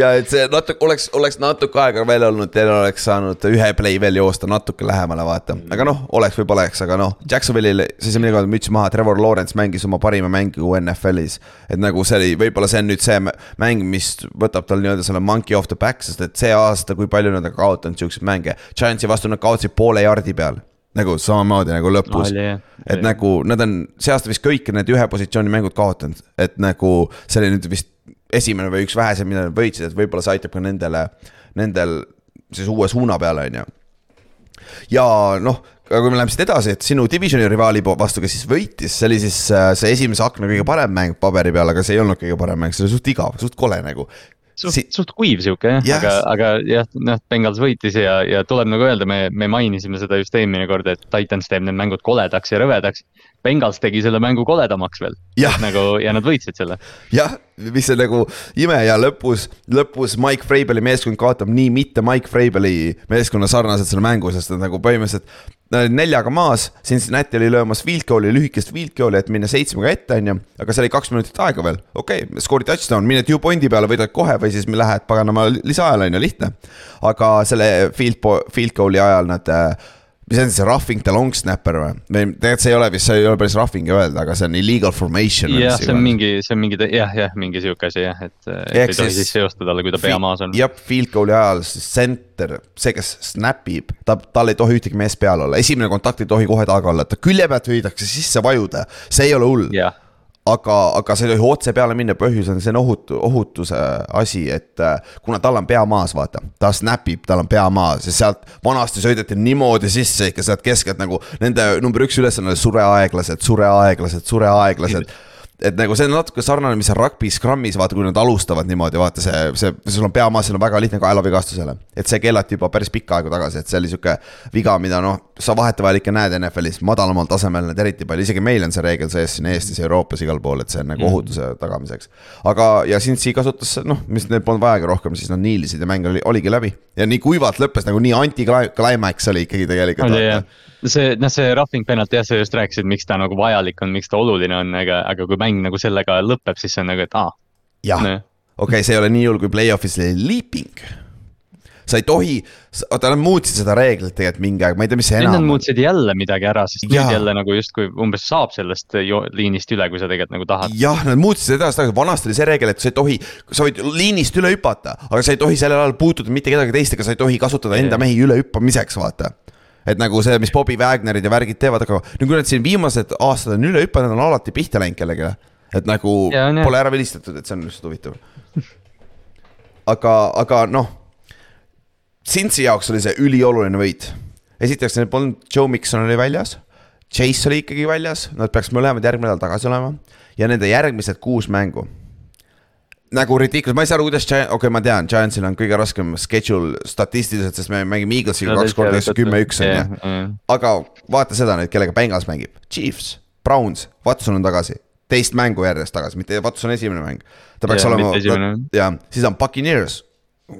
Speaker 2: ja et see natuke oleks, oleks natuke aega veel olnud, teil oleks saanud ühe play veel joosta natuke lähemale, vaata. aga noh, oleks või poleks, aga noh, Jacksonville'il, siis on midagi müts maha, Trevor Lawrence mängis oma parima mängu NFL-is. et nagu see oli, võib-olla see on nüüd see mäng, mis võtab tal nii-öelda selle monkey off the back, sest et see aasta, kui palju nad on kaotanud siukseid mänge. Giantsi vastu nad kaotasid poole jardi peal nagu samamoodi nagu lõpus no,. et oli. nagu nad on see aasta vist kõik need ühe positsiooni mängud kaotanud, et nagu see oli nüüd vist esimene või üks väheseid, mida nad võitsid, et võib-olla see aitab ka nendele, nendel siis uue suuna peale, on ju. ja noh, aga kui me läheme siit edasi, et sinu divisioni rivaali vastu, kes siis võitis, see oli siis äh, see esimese akna kõige parem mäng paberi peal, aga see ei olnud kõige parem mäng, see oli suht igav, suht kole nagu
Speaker 3: suht si, suht kuiv sihuke jah yes., aga, aga jah, noh, Bengals võitis ja, ja tuleb nagu öelda, me, me mainisime seda just eelmine kord, et Titans teeb need mängud koledaks ja rõvedaks. Bengals tegi selle mängu koledamaks veel, nagu ja nad võitsid selle.
Speaker 2: jah, mis on nagu ime ja lõpus, lõpus Mike Vrabeli meeskond kaotab nii mitte Mike Vrabeli meeskonna sarnaselt selle mängu, sest nad nagu põhimõtteliselt Nad olid neljaga maas, Cincinnati oli löömas field goal'i, lühikest field goal'i, et minna seitsmega ette, on ju. aga seal oli kaks minutit aega veel, okei okay,, skoori touchdown, mine two point'i peale, võidad kohe või siis lähed paganama lisaajale, on ju, lihtne. aga selle field, field goal'i ajal nad äh, mis on see roughing the long snapper või? või tegelikult see ei ole vist, see ei ole päris roughing'i öelda, aga see on illegal formation.
Speaker 3: jah, see on mingi, see on mingi jah, jah, mingi sihuke asi jah, et, et ei tohi siis seosta talle, kui ta pea maas on.
Speaker 2: jah, field goal'i ajal center, see, kes snap ib, ta, tal ei tohi ühtegi meest peal olla, esimene kontakt ei tohi kohe taga olla, ta külje pealt võidakse sisse vajuda, see ei ole hull
Speaker 3: yeah
Speaker 2: aga, aga sa ei tohi otse peale minna, põhjus on, see on ohutu, ohutuse asi, et äh, kuna tal on pea maas, vaata, ta snap ib, tal on pea maas ja sealt vanasti sõideti niimoodi sisse ikka sealt keskelt nagu nende number üks ülesanne oli sure aeglaselt, sure aeglaselt, sure aeglaselt et nagu see on natuke sarnane, mis on rugby scrum'is, vaata, kui nad alustavad niimoodi, vaata see, see, sul on peamaas, seal on väga lihtne kaelavigastusele. et see keelati juba päris pikka aega tagasi, et see oli sihuke viga, mida noh, sa vahetevahel ikka näed NFL-is madalamal tasemel need eriti palju, isegi meil on see reegel sees siin Eestis Euroopas igal pool, et see on nagu mhm. ohutuse tagamiseks. aga, ja Cincy kasutas, noh, mis neil polnud vajagi rohkem, siis nad niilisid ja mäng oli, oligi läbi. ja nii kuivalt lõppes nagu nii anti-climax oli ikkagi tegelikult. oli jah
Speaker 3: see, noh, see roughing penalty jah, sa just rääkisid, miks ta nagu vajalik on, miks ta oluline on, aga, aga kui mäng nagu sellega lõpeb, siis see on nagu, et aa.
Speaker 2: jah, okei okay,, see ei ole nii hull, kui play-off'is leaping sa ei tohi, oota nad muutsid seda reeglit tegelikult mingi aeg, ma ei tea, mis see enam.
Speaker 3: Nad muutsid jälle midagi ära, sest nüüd jälle nagu justkui umbes saab sellest liinist üle, kui sa tegelikult nagu tahad.
Speaker 2: jah, nad muutsid seda edasi-tagasi, vanasti oli see reegel, et sa ei tohi, sa võid liinist üle hüpata, aga sa ei tohi sellel ajal puutuda mitte kedagi teist, ega sa ei tohi kasutada enda mehi ülehüppamiseks, vaata et nagu see, mis Bobby Wagnerid ja värgid teevad, aga nüüd, kui nad siin viimased aastad on üle hüpanud, on alati pihta läinud kellelegi. et nagu ja, pole ära vilistatud, et see on lihtsalt huvitav. aga, aga noh, Cincy jaoks oli see ülioluline võit. esiteks, neil polnud, Joe Mikson oli väljas. Chase oli ikkagi väljas, nad peaks mõlemad järgmine nädal tagasi olema ja nende järgmised kuus mängu nagu ridiculous, ma ei saa aru, kuidas, okei okay,, ma tean, Giantsil on kõige raskem schedule statistiliselt, sest me mängime Eaglesiga kaks korda aastas kümme-üks on ju. aga vaata seda nüüd, kellega Bengals mängib, Chiefs, Browns, Watson on tagasi, teist mängu järjest tagasi, mitte Watson esimene mäng. ta peaks ja, olema, ja siis on Buccaneers,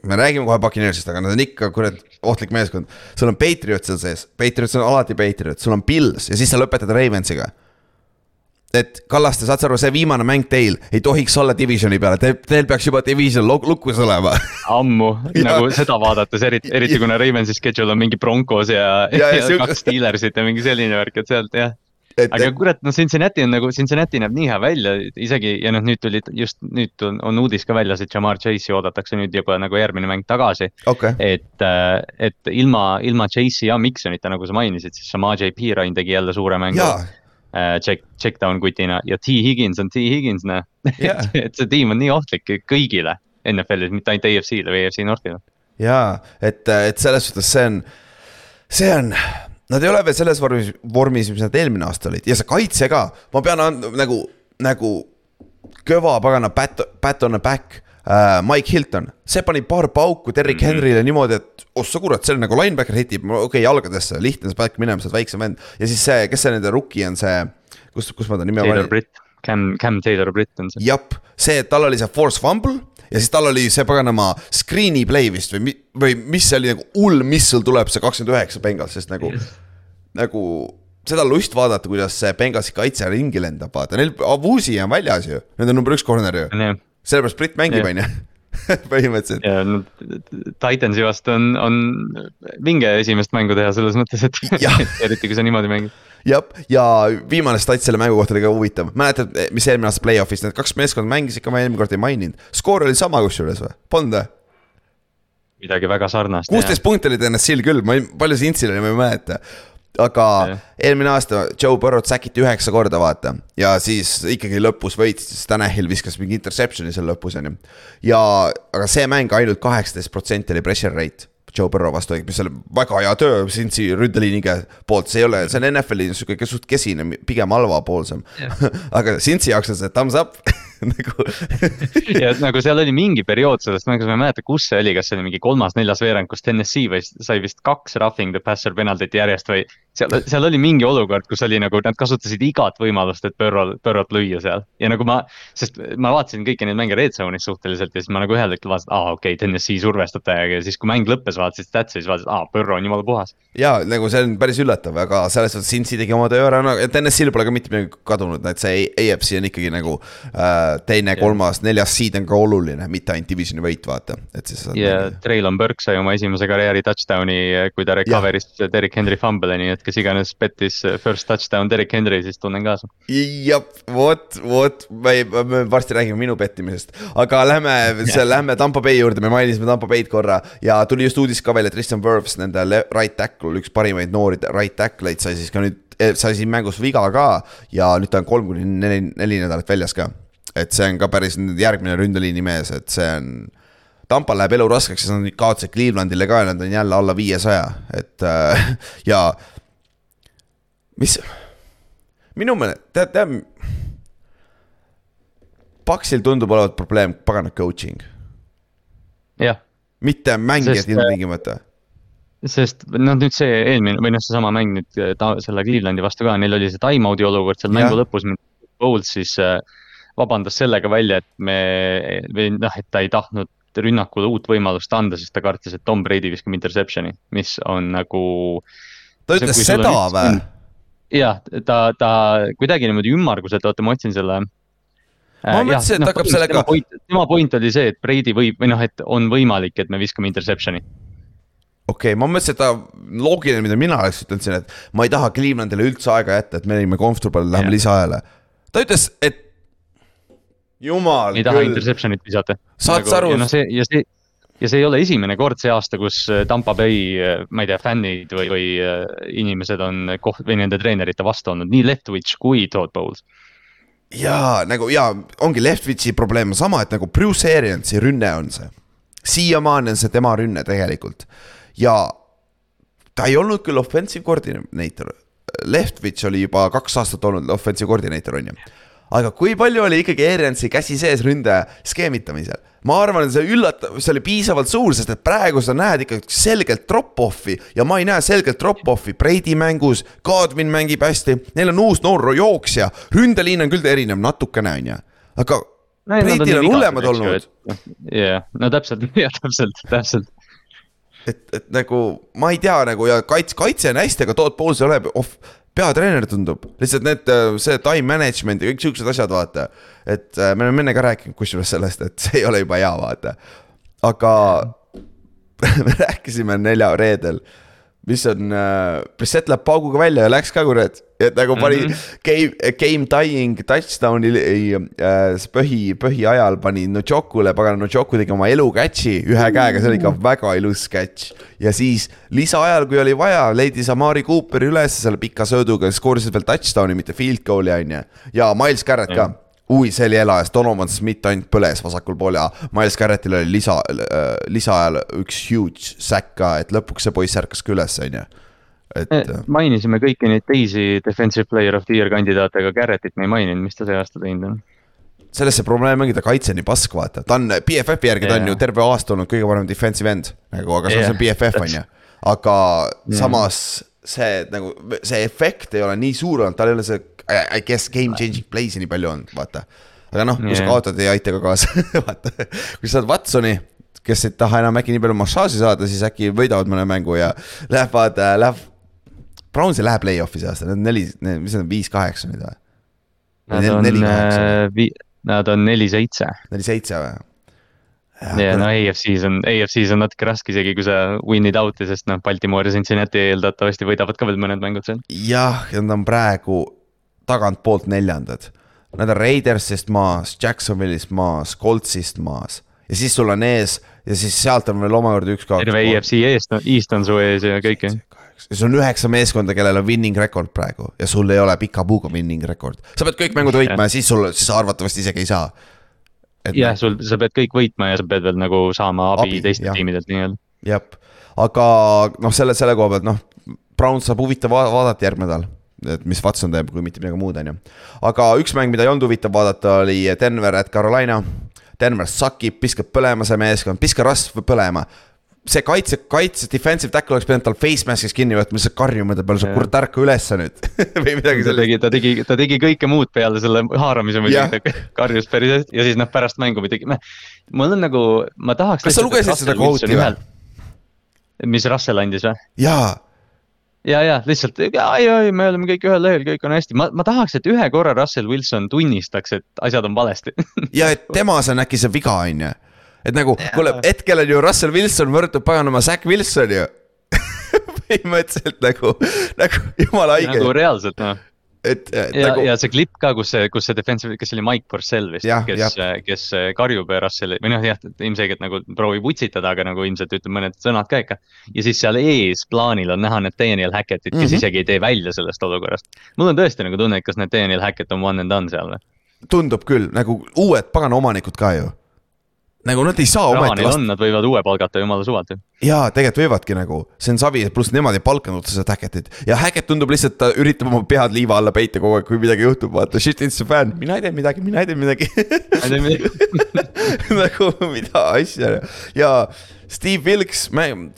Speaker 2: me räägime kohe Buccaneersist, aga nad on ikka kurat ohtlik meeskond. sul on Patriot seal sees, Patriots on alati Patriot, sul on Pils ja siis sa lõpetad Ravensiga et Kallaste, saad sa aru, see viimane mäng teil ei tohiks olla divisioni peale, teil, teil peaks juba division lukus olema.
Speaker 3: Ammu. Nagu seda vaadates, eriti, eriti kuna Ravensi schedule on mingi Broncos ja, ja, ja, ja kaks Steelersit ja mingi selline värk, et sealt jah. Et, aga kurat, no Cincinnati on nagu, Cincinnati näeb nii hea välja isegi ja noh, nüüd tuli just nüüd on, on uudis ka väljas, et Jamar Chase'i oodatakse nüüd juba nagu järgmine mäng tagasi.
Speaker 2: Okay..
Speaker 3: et, äh, et ilma, ilma Chase'i ja Miksonita, nagu sa mainisid, siis Samaj P. Rain tegi jälle suure mängu check, check down kutina. Ja T. Higgins on T. Higgins, noh. Yeah. et see tiim on nii ohtlik kõigile NFL-is, mitte ainult AFC-le või AFC Northile.
Speaker 2: jaa, et, et selles suhtes see on, see on, nad ei ole veel selles vormis, vormis, mis nad eelmine aasta olid. Ja see kaitse ka, ma pean andma nagu, nagu kõva pagana pat, pat on the back uh,. Mike Hilton, see pani paar pauku Derrick mm -hmm. Henryle niimoodi, et ossa kurat, see on nagu linebacker hitib, okei okay, jalgadesse, lihtne see back minema, sealt väiksem vend. ja siis see, kes see nende rookie on, see, kus, kus ma ta nime
Speaker 3: Taylor Britt, Cam, Cam Taylor Britt on see.
Speaker 2: jah, see, et tal oli see force fumble ja siis tal oli see paganama screen'i play vist või, või mis see oli nagu hull, mis sul tuleb see kakskümmend üheksa Bengals, sest nagu yes., nagu seda lust vaadata, kuidas see Bengalsi kaitse ringi lendab, vaata, neil, Avusi on väljas ju, nende number üks corner ju sellepärast Brit mängib, on ju põhimõtteliselt.
Speaker 3: ja no Titansi vastu on, on vinge esimest mängu teha selles mõttes, et eriti kui sa niimoodi mängid.
Speaker 2: jah, ja viimane stats selle mängu kohta oli ka huvitav, mäletad, mis eelmine aasta play-off'is need kaks meeskonda mängisid ka, ma eelmine kord ei maininud, skoor oli sama kusjuures või, polnud või?
Speaker 3: midagi väga sarnast.
Speaker 2: kuusteist punkti oli TNS-il küll, ma ei, palju see intsil oli, ma ei mäleta aga ja. eelmine aasta Joe Burrow't säkiti üheksa korda, vaata. ja siis ikkagi lõpus võitis, sest Tanahil viskas mingi interception'i seal lõpus, on ju. ja, aga see mäng ainult kaheksateist protsenti oli pressure rate. Joe Burrow vastu, mis oli väga hea töö Cincy ründeliiniga poolt, see ei ole, see on NFL-i sihuke suht kesine, pigem halvapoolsem aga Cincy jaoks on see thumbs up
Speaker 3: nagu ja nagu seal oli mingi periood sellest mängust, ma ei mäleta, kus see oli, kas see oli mingi kolmas-neljas veerand, kus TNS-i või sai vist kaks roughing the passer penaltit järjest või. Seal, seal oli mingi olukord, kus oli nagu nad kasutasid igat võimalust, et Burrow, Burrow't lüüa seal ja nagu ma, sest ma vaatasin kõiki neid mänge Red Zone'is suhteliselt ja siis ma nagu ühel hetkel vaatasin, aa okei okay,, TNS-i survestab täiega ja siis, kui mäng lõppes, vaatasid statsi, siis vaatasid, aa Burrow on jumala puhas.
Speaker 2: ja nagu see on päris üllatav, aga selles suhtes Cincy tegi oma töö ära, no TNS-il pole ka mitte midagi kadunud, et see AFC on ikkagi nagu äh, teine, kolmas kolmas, neljas seed on ka oluline, mitte ainult divisioni võit, vaata, et siis.
Speaker 3: ja Traylon Burke sai oma esimese karjääri touchdown'i, kui ta recover'is Derek Henry fumble'i, nii et kes iganes bettis first touchdown Derek Henry, siis tunnen kaasa.
Speaker 2: jah, vot, vot, me, me varsti räägime minu pettimisest, aga lähme, lähme Tampo Bay juurde, me mainisime Tampo Bay'd korra ja tuli just uudis ka välja, Tristan Wirfs, nende right tackle, üks parimaid noori right tackle'eid sai siis ka nüüd eh, sai siin mängus viga ka ja nüüd ta on kolm kuni neli, neli nädalat väljas ka et see on ka päris järgmine ründeliini mees, et see on. Tampal läheb elu raskeks, sest nad nüüd kaotasid Clevelandile ka ja nad on jälle alla viiesaja, et äh, ja. Mis, minu meelest, tead, tead. Paksil tundub olevat probleem pagana coaching.
Speaker 3: jah.
Speaker 2: mitte mängijad ilmtingimata
Speaker 3: sest noh, nüüd see eelmine või noh, seesama mäng nüüd ta, selle Clevelandi vastu ka, neil oli see time-out'i olukord seal mängu lõpus, Bowles siis äh, vabandas sellega välja, et me või noh, et ta ei tahtnud rünnakule uut võimalust anda, sest ta kartis, et Tom Brady viskab interception'i, mis on nagu.
Speaker 2: ta ütles seda või?
Speaker 3: Jah, ta, ta kuidagi niimoodi ümmarguselt, oota, ma otsin selle
Speaker 2: ma äh, mõtlesin, et no, hakkab sellega.
Speaker 3: tema point, oli see, et Brady võib või noh, et on võimalik, et me viskame interception'i.
Speaker 2: okei okay,, ma mõtlesin, et ta, loogiline, mida mina oleks ütelnud siin, et ma ei taha Clevelandile üldse aega jätta, et me olime comfortable, läheme lisaajale. ta ütles, et jumal
Speaker 3: ei taha interception'it visata.
Speaker 2: saad sa nagu, aru?
Speaker 3: ja noh, see ja see ja see ei ole esimene kord see aasta, kus äh, Tampa Bay, äh, ma ei tea, fännid või, või äh, inimesed on koht- või nende treenerite vastu olnud, nii Leftwich kui Todd Bowles.
Speaker 2: ja nagu ja ongi Leftwichi probleem sama, et nagu Bruce Ariansi rünne on see. siiamaani on see tema rünne tegelikult ja ta ei olnud küll offensive coordinator. Leftwich oli juba kaks aastat olnud offensive coordinator on ju aga kui palju oli ikkagi Ariansi käsi sees ründaja skeemitamisel? Ma arvan, et see üllatav, see oli piisavalt suur, sest et praegu sa näed ikkagi selgelt drop-off'i ja ma ei näe selgelt drop-off'i Brady mängus. Godwin mängib hästi, neil on uus noor jooksja, ründeliin on küll erinev natukene, on ju, aga no,. Brady'l on hullemad olnud.
Speaker 3: jah, no täpselt, jah täpselt, täpselt
Speaker 2: et, et nagu ma ei tea nagu ja kaits-, kaitse on hästi, aga Todd Bowles ei ole off, peatreener tundub, lihtsalt need, äh, see time management ja kõik siuksed asjad, vaata. et äh, me oleme enne ka rääkinud kusjuures sellest, et see ei ole juba hea, vaata. aga me rääkisime nelja reedel mis on äh,, Brissett läheb pauguga välja ja läks ka kurat. Et nagu pani mm -hmm. game, game tying touchdown'i äh, põhi, põhiajal pani Nujokule, pagan Nujoku tegi oma elu catch'i ühe käega, see oli ikka väga ilus catch. ja siis lisaajal, kui oli vaja, leidis Amari Cooperi üles selle pika sööduga, skoorisid veel touchdown'i, mitte field goal'i on ju. ja Miles Garrett ka ui, see oli elajas, Donovan Smith ainult põles vasakul pool ja Miles Garrettil oli lisa äh,, lisaajal üks huge säkk ka, et lõpuks see poiss ärkas ka üles, on ju.
Speaker 3: Et. Äh, mainisime kõiki neid teisi defensive player of the year kandidaate, aga Garrettit me ei maininud, mis ta see aasta teinud on?
Speaker 2: selles see probleem ongi, ta kaitse on nii pask, vaata, ta on BFF-i järgi yeah., ta on ju terve aasta olnud kõige parem defensive end nagu, aga yeah, see on BFF on ju. aga yeah. samas see nagu, see efekt ei ole nii suur olnud, tal ei ole see I guess game changing play'si nii palju on, vaata. aga noh, kui sa kaotad, ei aita ka kaasa vaata. kui sa saad Watsoni, kes ei taha enam äkki nii palju massaaži saada, siis äkki võidavad mõne mängu ja lähevad äh,, läheb. Browns ei lähe play-off'i see aasta, need on neli, mis need on, viis-kaheksa nüüd või?
Speaker 3: Nad on, äh, nad on neli-seitse.
Speaker 2: neli-seitse või?
Speaker 3: ja no AFC-s on, AFC-s on natuke raske isegi, kui sa win'id out'i, sest noh, Baltimore ja Cincinnati eeldatavasti võidavad ka veel mõned mängud seal.
Speaker 2: jah, ja nad on praegu tagantpoolt neljandad. Nad on Raidersist maas, Jacksonville'ist maas, Coltsist maas ja siis sul on ees ja siis sealt on veel omakorda üks.
Speaker 3: terve EFC eest, East on su ees ja kõik jah.
Speaker 2: Sul on üheksa meeskonda, kellel on winning record praegu ja sul ei ole pika puuga winning record. sa pead kõik mängud võitma ja, ja siis sul, siis sa arvatavasti isegi ei saa.
Speaker 3: jah, sul, sa pead kõik võitma ja sa pead veel nagu saama abi, abi teistelt tiimidelt nii-öelda.
Speaker 2: jah, aga noh, selle, selle koha pealt noh, Brown saab huvitav vaadata järgmine nädal et mis Watson teeb, kui mitte midagi muud, on ju. aga üks mäng, mida ei olnud huvitav vaadata, oli Denver at Carolina. Denver sakib, viskab põlema see meeskond, viska rasv põlema see kaitse, kaitse, defensive tackle oleks pidanud tal face mask'is kinni võtma, lihtsalt karjuma ta peale, sa kurat ärka ülesse nüüd või midagi
Speaker 3: sellist. ta tegi, ta tegi kõike muud peale selle haaramise muidugi, ta karjus päris hästi ja siis noh, pärast mängu muidugi, mul on nagu, ma tahaks.
Speaker 2: kas sa lugesid seda kvooti või?
Speaker 3: mis Russell andis või?
Speaker 2: jaa
Speaker 3: ja, ja lihtsalt, ai, ai, me oleme kõik ühel lehel, kõik on hästi, ma, ma tahaks, et ühe korra Russell Wilson tunnistaks, et asjad on valesti
Speaker 2: ja et temas on äkki see viga, on ju. Et nagu, kuule, hetkel on ju Russell Wilson võrdub paganama Zack Wilson ju põhimõtteliselt nagu, nagu jumala haige.
Speaker 3: nagu reaalselt noh et, et. ja nagu..., ja see klipp ka, kus see, kus see defensive, kes oli Mike Purcell vist, kes, kes karjub Russell'i või noh, jah, ilmselgelt nagu proovib utsitada, aga nagu ilmselt ütleb mõned sõnad ka ikka. ja siis seal ees plaanil on näha need Daniel Hackettid, kes mm -hmm. isegi ei tee välja sellest olukorrast. mul on tõesti nagu tunne, et kas need Daniel Hackett on one and done seal või?
Speaker 2: tundub küll, nagu uued pagana omanikud ka ju nagu nad ei saa ometi
Speaker 3: last. Nad võivad uue palgata jumala suvalt ju.
Speaker 2: jaa, tegelikult võivadki nagu, see on savi, pluss nemad ei palkanud otseselt Hacketit. ja Hackett tundub lihtsalt, ta üritab oma pead liiva alla peita kogu aeg, kui midagi juhtub, vaata, shit it's a fan, mina ei tee midagi, mina ei tee midagi. nagu mida asja. Ja Steve Wilks,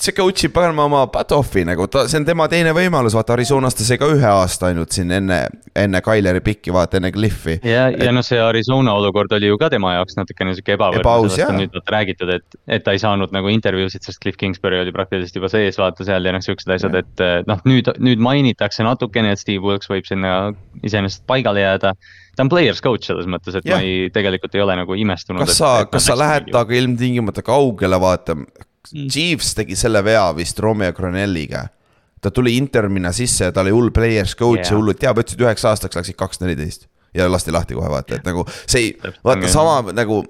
Speaker 2: see coach ib paganama oma butt-off'i nagu ta, see on tema teine võimalus, vaata Arizonas ta sai ka ühe aasta ainult siin enne, enne Tyleri pikki, vaata enne Cliffi.
Speaker 3: ja ja noh, see Arizona olukord oli ju ka tema jaoks natukene sihuke ebavõrdne, sellest on nüüd vaata räägitud, et, et ta ei saanud nagu intervjuusid, sest Cliff Kingsbury oli praktiliselt juba sees, vaata seal ja noh, siuksed asjad, et noh, nüüd, nüüd mainitakse natukene, et Steve Wilks võib sinna iseenesest paigale jääda ta on player's coach selles mõttes, et ja. ma ei, tegelikult ei ole nagu imestunud.
Speaker 2: kas sa, kas sa lähed temaga ilmtingimata kaugele vaatama mm., Chiefs tegi selle vea vist Romeo Cronelliga. ta tuli interimina sisse ja ta oli hull player's coach yeah. ja hullult teab, ütlesid üheks aastaks läksid kaks neliteist ja lasti lahti kohe vaata, et nagu see ei, vaata sama nagu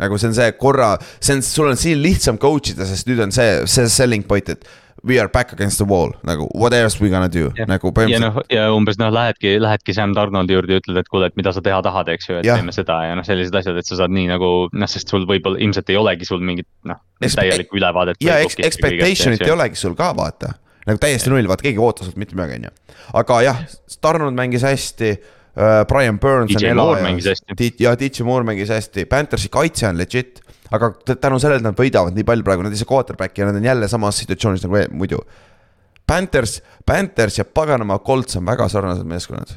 Speaker 2: nagu see on see korra, see on, sul on siin lihtsam coach ida, sest nüüd on see, see selling point, et we are back against the wall nagu what else we gonna do
Speaker 3: ja.
Speaker 2: nagu
Speaker 3: põhimõtteliselt. ja noh, ja umbes noh, lähedki, lähedki Sam Donaldi juurde ja ütled, et kuule, et mida sa teha tahad, eks ju, et ja. teeme seda ja noh, sellised asjad, et sa saad nii nagu noh, sest sul võib-olla ilmselt ei olegi sul mingit noh, täielikku ülevaadet.
Speaker 2: ja expectation'it ei olegi sul ka vaata, nagu täiesti null, vaata keegi ei oota sult mitte midagi, on ju. aga jah, Donald mängis hästi uh,. Brian Burns
Speaker 3: DJ on elaja.
Speaker 2: ja DJ Moore mängis hästi, Panthersi kaitse on legit aga tänu sellele nad võidavad nii palju praegu, nad ei saa quarterback'i ja nad on jälle samas situatsioonis nagu e-, muidu. Panthers, Panthers ja paganama Colts on väga sarnased meeskonnad.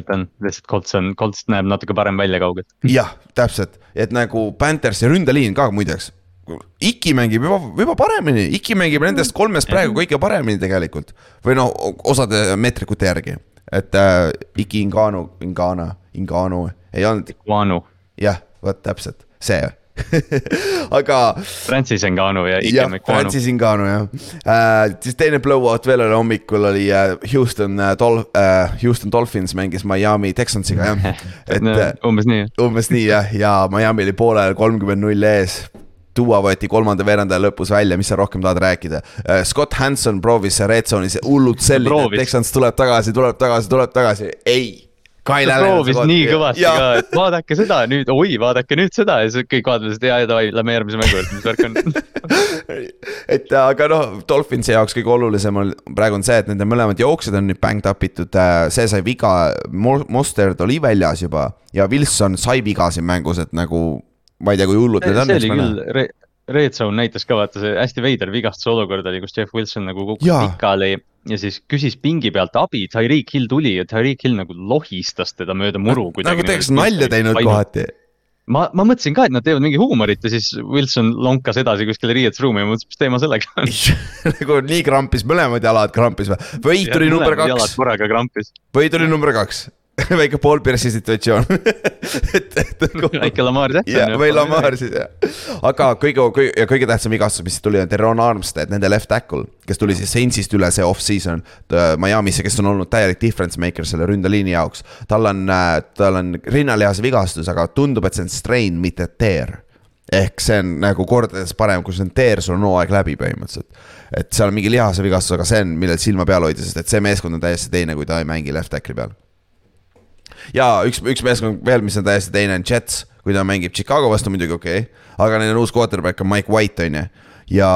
Speaker 3: ütlen lihtsalt Colts on, Colts näeb natuke parem välja kaugelt.
Speaker 2: jah, täpselt, et nagu Panthers ja ründeliin ka muideks Iki mängib juba, juba paremini, Iki mängib nendest kolmest praegu kõige paremini tegelikult. või noh, osade meetrikute järgi, et äh, Iki Inganu, Ingana, Inganu ei olnud. jah, vot täpselt, see aga.
Speaker 3: Francis Ngannou ja Ike
Speaker 2: McConnell. Francis Ngannou jah uh,, siis teine blowout veel oli hommikul oli uh, Houston uh, Dol- uh,, Houston Dolphins mängis Miami Texansiga jah.
Speaker 3: et no, umbes nii.
Speaker 2: umbes nii jah, ja Miami oli poolel kolmkümmend null ees Duo võeti kolmanda veerandaja lõpus välja, mis sa rohkem tahad rääkida? Scott Hanson proovis red zone'is hullult sellida, et Texans tuleb tagasi, tuleb tagasi, tuleb tagasi, ei
Speaker 3: ta proovis nii kõvasti ja. ka, et vaadake seda nüüd, oi, vaadake nüüd seda ja siis kõik vaatasid, ja, ja davai, lähme järgmise mängu juurde, mis värk on
Speaker 2: et aga noh, Dolphinsi jaoks kõige olulisem on praegu on see, et nende mõlemad jooksjad on nüüd banged up itud, äh, see sai viga, Mustard oli väljas juba ja Wilson sai viga siin mängus, et nagu ma ei tea, kui hullud need on.
Speaker 3: see oli küll, Red Zone näitas ka vaata see hästi veider vigastuse olukord oli, kus Jeff Wilson nagu kukkus pikali ja siis küsis pingi pealt abi, Tyreek Hill tuli ja Tyreek Hill nagu lohistas teda mööda muru
Speaker 2: kuidagi. nagu teeks nalja teinud kohati.
Speaker 3: ma, ma mõtlesin ka, et nad teevad mingi huumorit ja siis Wilson lonkas edasi kuskile riietusruumi ja mõtlesin, mis teema sellega on
Speaker 2: nagu nii krampis, mõlemad jalad krampis või? või tuli number kaks.
Speaker 3: jalad korraga krampis.
Speaker 2: või tuli number kaks väike Paul Pierce'i situatsioon
Speaker 3: et, et nagu. väike Lamar Jackson
Speaker 2: yeah,. või Lamar siis jah. aga kõige, kõige ja kõige tähtsam vigastus, mis tuli, on Teron Armstead, nende left tackle, kes tuli siis Saintsist üle see off-season Miami'sse, kes on olnud täielik difference maker selle ründeliini jaoks. tal on, äh, tal on rinnalihase vigastus, aga tundub, et see on strain, mitte tear ehk see on nagu kordades parem, kui see on teer, sul on hooaeg läbi põhimõtteliselt. et seal on mingi lihase vigastus, aga see on, millel silma peal hoida, sest et see meeskond on täiesti teine, kui ta ei mängi left tackle'i peal ja üks, üks meeskond veel, mis on täiesti teine, on Jets, kui ta mängib Chicago vastu muidugi okei okay., aga neil on uus quarterback on Mike White on ju, ja.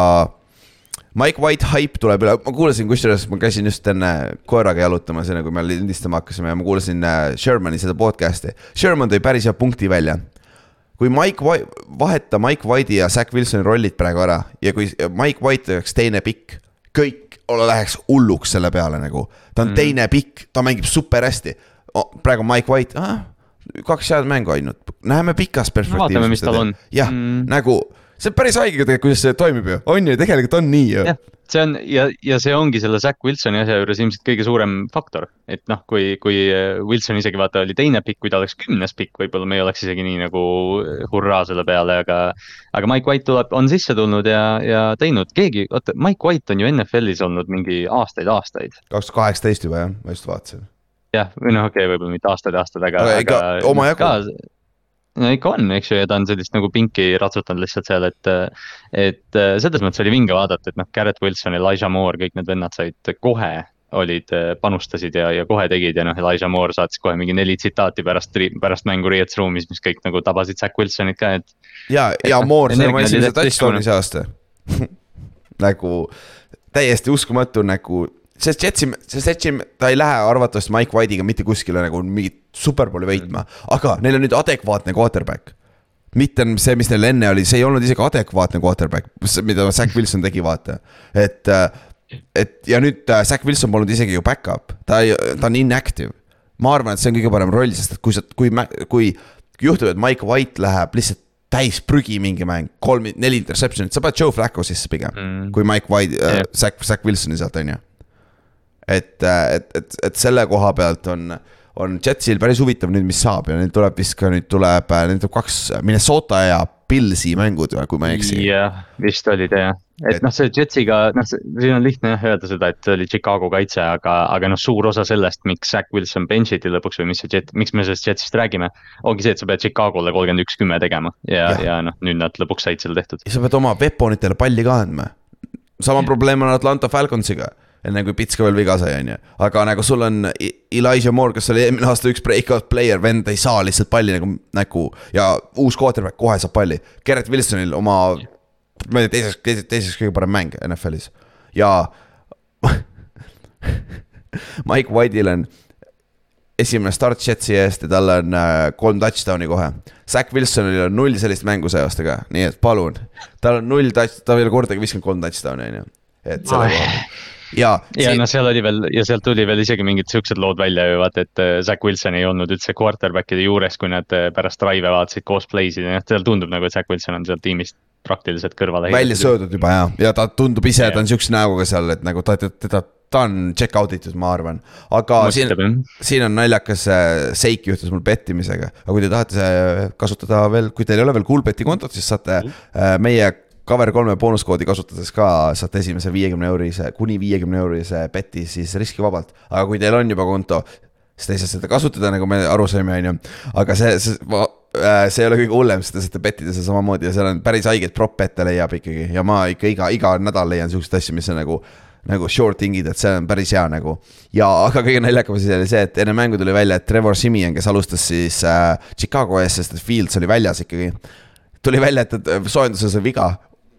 Speaker 2: Mike White hype tuleb üle, ma kuulasin, kusjuures ma käisin just enne koeraga jalutamas, enne kui me lindistama hakkasime ja ma kuulasin äh, Shermani seda podcast'i. Sherman tõi päris hea punkti välja kui Mike White, vaheta Mike White'i ja Zack Wilsoni rollid praegu ära ja kui Mike White oleks teine pikk, kõik läheks hulluks selle peale nagu. ta on mm. teine pikk, ta mängib super hästi praegu Mike White ah,, kaks head mängu ainult, näeme pikas perspektiivis
Speaker 3: no,. vaatame, mis tal on.
Speaker 2: jah mm., nagu see on päris haige tegelikult, kuidas see toimib ju, on ju, tegelikult on nii ju.
Speaker 3: see on ja, ja see ongi selle Zack Wilsoni asja juures ilmselt kõige suurem faktor, et noh, kui, kui äh, Wilson isegi vaata oli teine pikk, kui ta oleks kümnes pikk, võib-olla me ei oleks isegi nii nagu hurraa selle peale, aga. aga Mike White tuleb, on sisse tulnud ja, ja teinud, keegi, oota, Mike White on ju NFL-is olnud mingi aastaid-aastaid.
Speaker 2: kaks tuhat kaheksateist juba jah, ma just vaatasin
Speaker 3: jah, või noh, okei okay,, võib-olla mitte aastaid ja aastaid, aga, aga.
Speaker 2: ikka omajagu.
Speaker 3: no ikka on, eks ju, ja ta on sellist nagu pinki ratsutanud lihtsalt seal, et. et selles mõttes oli vinge vaadata, et noh, Garrett Wilson, Elijah Moore, kõik need vennad said kohe olid, panustasid ja, ja kohe tegid ja noh, Elijah Moore saatis kohe mingi neli tsitaati pärast, pärast mängu riietusruumis, mis kõik nagu tabasid Zack Wilsonit ka, et.
Speaker 2: ja, ja noh, Moore sai oma esimese touchdown'i see aasta nagu täiesti uskumatu nagu sest Jetsi, sest Jetsi, ta ei lähe arvatavasti Mike White'iga mitte kuskile nagu mingit superbowli võitma, aga neil on nüüd adekvaatne quarterback. mitte see, mis neil enne oli, see ei olnud isegi adekvaatne quarterback, mida Zack Wilson tegi, vaata, et. et ja nüüd äh, Zack Wilson polnud isegi ju back-up, ta ei, ta on inactive. ma arvan, et see on kõige parem roll, sest et kui sa, kui, kui juhtub, et Mike White läheb lihtsalt täis prügi mingi mäng, kolm, neli interception'it, sa paned Joe Flacco sisse pigem mm., kui Mike White äh,, Zack, Zack Wilsoni sealt, on ju et, et, et, et selle koha pealt on, on Jetsil päris huvitav nüüd, mis saab ja neil tuleb vist ka nüüd tuleb, neil tuleb kaks Minnesota ja Pilsi mängud, kui ma ei eksi.
Speaker 3: jah, vist olid jah, et, et noh, see Jetsiga, noh, siin on lihtne jah öelda seda, et oli Chicago kaitse, aga, aga noh, suur osa sellest, miks Zack Wilson bench iti lõpuks või mis see Jet, miks me sellest Jetsist räägime. ongi see, et sa pead Chicagole kolmkümmend üks, kümme tegema ja, ja, ja noh, nüüd nad lõpuks said selle tehtud.
Speaker 2: ja sa pead oma weaponitele palli ka andma. sama probleem on Atlanta Falconsiga enne kui Pits ka veel viga sai, on ju. aga nagu sul on Elijah Moore, kes oli eelmine aasta üks breakout player, vend ei saa lihtsalt palli nagu, nagu ja uus quarterback kohe saab palli. Gerrit Wilsonil oma, ma ei tea, teiseks, teiseks, teiseks kõige parem mäng NFL-is ja Mike White'il on esimene start Jetsi eest ja tal on äh, kolm touchdown'i kohe. Zack Wilsonil on null sellist mängu see aasta ka, nii et palun. tal on null touch, ta ei ole kordagi viskanud kolm touchdown'i on ju, et selle koha
Speaker 3: ja. ja see... noh, seal oli veel ja sealt tuli veel isegi mingid siuksed lood välja ju vaata, et äh, Zack Wilson ei olnud üldse quarterback'ide juures, kui nad äh, pärast drive'e vaatasid koos play'sid ja noh, seal tundub nagu, et Zack Wilson on sealt tiimist praktiliselt kõrvale.
Speaker 2: välja söödud juba ja, ja ta tundub ise, ta on siukse näoga seal, et nagu ta, teda, ta on check out itud, ma arvan. aga Mõtleb, siin, siin on naljakas seik juhtus mul pettimisega, aga kui te tahate kasutada veel, kui teil ei ole veel Coolbeti kontot, siis saate meie Cover kolme boonuskoodi kasutades ka saate esimese viiekümne eurise, kuni viiekümne eurise beti siis riskivabalt. aga kui teil on juba konto, siis te ei saa seda kasutada, nagu me aru saime, on ju. aga see, see, äh, see ei ole kõige hullem, sest te saate bettida seal samamoodi ja seal on päris haigeid prop-bette leiab ikkagi ja ma ikka iga, iga nädal leian siukseid asju, mis on nagu nagu shorting'id, et see on päris hea nagu. ja, aga kõige naljakam asi oli see, et enne mängu tuli välja, et Trevor Simeon, kes alustas siis äh, Chicago ees, sest et Fields oli väljas ikkagi. tuli välja, et, et soojenduses on viga,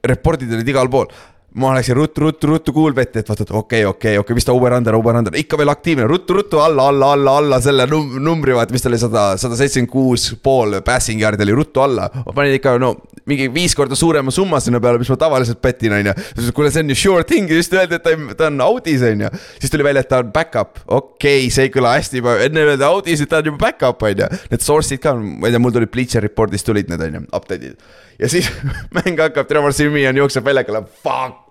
Speaker 2: report'id olid igal pool ma läksin ruttu, ruttu, ruttu kuulbetti, et vaata, et okei okay,, okei okay,, okei okay,, mis ta over-under, over-under, ikka veel aktiivne, ruttu, ruttu alla, alla, alla, alla selle num numbri, vaata, mis ta oli sada, sada seitsekümmend kuus pool passing yard'i oli ruttu alla. ma panin ikka no mingi viis korda suurema summa sinna peale, mis ma tavaliselt petin, on ju. kuule, see on ju sure thing, just öeldi, et ta, ta on out'is, on ju. siis tuli välja, et ta on back-up, okei okay,, see ei kõla hästi enne öeldi out'is, et ta on juba back-up, on ju. Need source'id ka, ma ei tea, mul tulid Bleacher Report'ist tulid need, on ju, update'id. Ja siis mäng hakkab, Trevor Simeon jookseb välja, kõlab fuck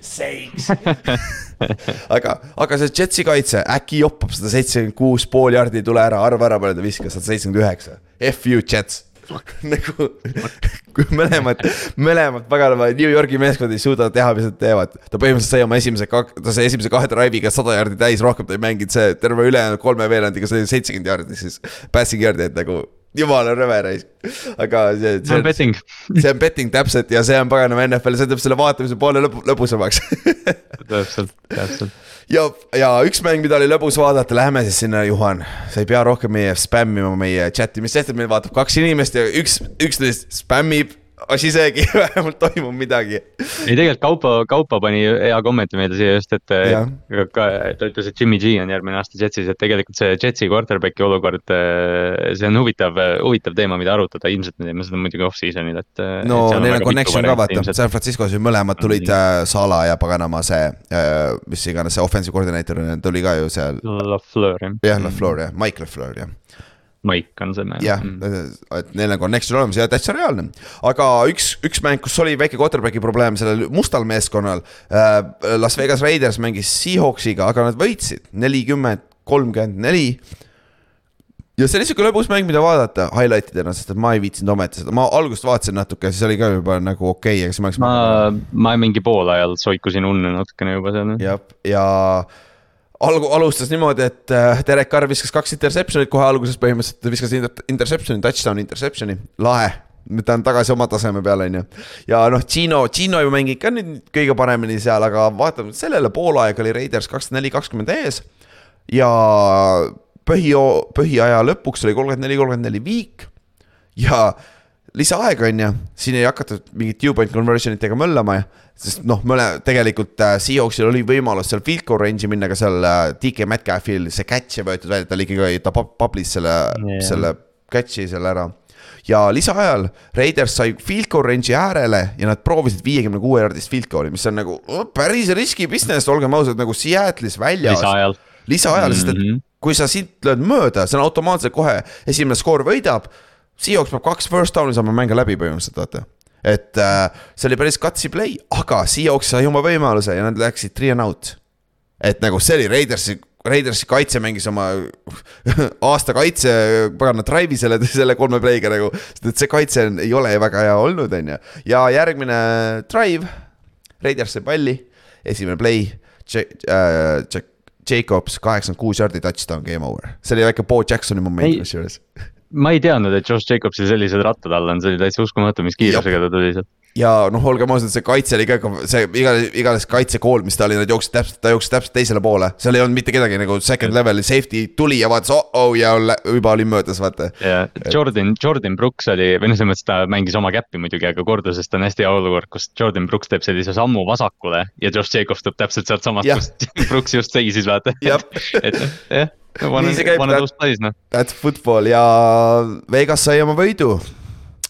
Speaker 2: sakes aga, aga see Jetsi kaitse äkki joppab sada seitsekümmend kuus pool jardi, tule ära, arva ära, palju ta viskas, sada seitsekümmend üheksa. F you Jets nagu kui mõlemad, mõlemad paganama New Yorgi meeskond ei suuda teha, mis nad teevad. ta põhimõtteliselt sai oma esimese, ta sai esimese kahe drive'iga sada jardi täis, rohkem ta ei mänginud, see terve ülejäänud kolme veerandiga sai seitsekümmend jardi siis. Passing jardi, et nagu jumala rõve raisk. aga see,
Speaker 3: see on betting.
Speaker 2: see on betting täpselt ja see on paganama NFL, see teeb selle vaatamise poole lõbu, lõbusamaks
Speaker 3: täpselt, täpselt.
Speaker 2: ja, ja üks mäng, mida oli lõbus vaadata, lähme siis sinna, Juhan. sa ei pea rohkem meie spämmima meie chat'i, mis sest, et meil vaatab kaks inimest ja üks, üks neist spämmib asi seegi, vähemalt toimub midagi.
Speaker 3: ei, tegelikult Kaupo, Kaupo pani hea kommenti meile siia just, et ka, ta ütles, et Jimmy G on järgmine aasta Jetsis, et tegelikult see Jetsi quarterback'i olukord. Eh, see on huvitav, huvitav teema, mida arutada, ilmselt me teeme seda muidugi off-season'il, et.
Speaker 2: no neil on connection ka vaata, San Franciscos ju mõlemad tulid äh, Sala ja paganama see äh,, mis iganes see offensive koordineeter tuli ka ju seal.
Speaker 3: LaFleur jah.
Speaker 2: jah, LaFleur jah, Mike LaFleur jah
Speaker 3: Mike on see mees.
Speaker 2: jah mm., et neil on connection olemas ja täitsa reaalne. aga üks, üks mäng, kus oli väike quarterback'i probleem sellel mustal meeskonnal äh,. Las Vegas Raiders mängis Seahawksiga, aga nad võitsid nelikümmend, kolmkümmend neli ja see oli siuke lõbus mäng, mida vaadata highlight idena, sest et ma ei viitsinud ometi seda, ma algust vaatasin natuke, siis oli ka juba nagu okei okay,, aga siis ma läksin.
Speaker 3: ma, ma mingi pool ajal soikusin unne natukene juba seal.
Speaker 2: jah, ja, ja alg-, alustas niimoodi, et äh, Derek Carr viskas kaks interception'it kohe alguses põhimõtteliselt, viskas inter interception'i, touchdown'i, interception'i, lahe. ta on tagasi oma taseme peal, on ju. ja noh, Gino, Gino ju mängib ka nüüd kõige paremini seal, aga vaatame sellele poolaeg oli Raiders kakskümmend neli, kakskümmend ees. ja põhi, põhiaja lõpuks oli kolmkümmend neli, kolmkümmend neli viik ja lisaaeg on ju, siin ei hakatud mingit two-point conversion itega möllama sest noh, mõle, tegelikult äh, Seahawksil oli võimalus seal field goal range'i minna, aga seal äh, DK Metcalfil see catch ei võetud välja, ta oli ikkagi, ta publis selle yeah., selle catch'i seal ära. ja lisaajal Raiders sai field goal range'i äärele ja nad proovisid viiekümne kuue jaardist field goal'i, mis on nagu päris riski business, olgem ausad, nagu Seattle'is väljas.
Speaker 3: lisaajal.
Speaker 2: lisaajal mm, -hmm. sest et mhm. kui sa siit lööd mööda, see on automaatselt kohe esimene skoor võidab. Seahawks peab kaks first down'i saama mänge läbi põhimõtteliselt, vaata. Et äh, see oli päris gutsy play, aga Seahawks sai oma võimaluse ja nad läksid three and out. et nagu see oli Raidersi, Raidersi kaitse mängis oma aasta kaitse, pagana drive'i selle, selle kolme play'ga nagu. sest et see kaitse ei ole väga hea olnud, on ju, ja järgmine drive, Raiders sai palli, esimene play, äh, Jacobs kaheksakümmend kuus jardi touchdown, game over, see oli väike Bo Jacksoni moment kusjuures
Speaker 3: ma ei teadnud, et Josh Jacobsil sellised rattad all on, see oli täitsa uskumatu, mis kiirusega ta tuli sealt.
Speaker 2: Ja noh, olgem ausad, see kaitse oli ka, see igatahes, igatahes kaitsekool, mis ta oli, nad jooksid täpselt, ta jooksis täpselt teisele poole. seal ei olnud mitte kedagi nagu second level safety tuli ja vaatas oh, oh ja juba oli möödas, vaata.
Speaker 3: ja Jordan, Jordan Brooks oli, või noh, selles mõttes ta mängis oma käppi muidugi, aga kordusest on hästi hea olukord, kus Jordan Brooks teeb sellise sammu vasakule ja Josh Jacobs tuleb täpselt sealtsamast, kust Brooks just seisis, vaata. Et jah
Speaker 2: nii see käib, noh. that's football ja Vegas sai oma võidu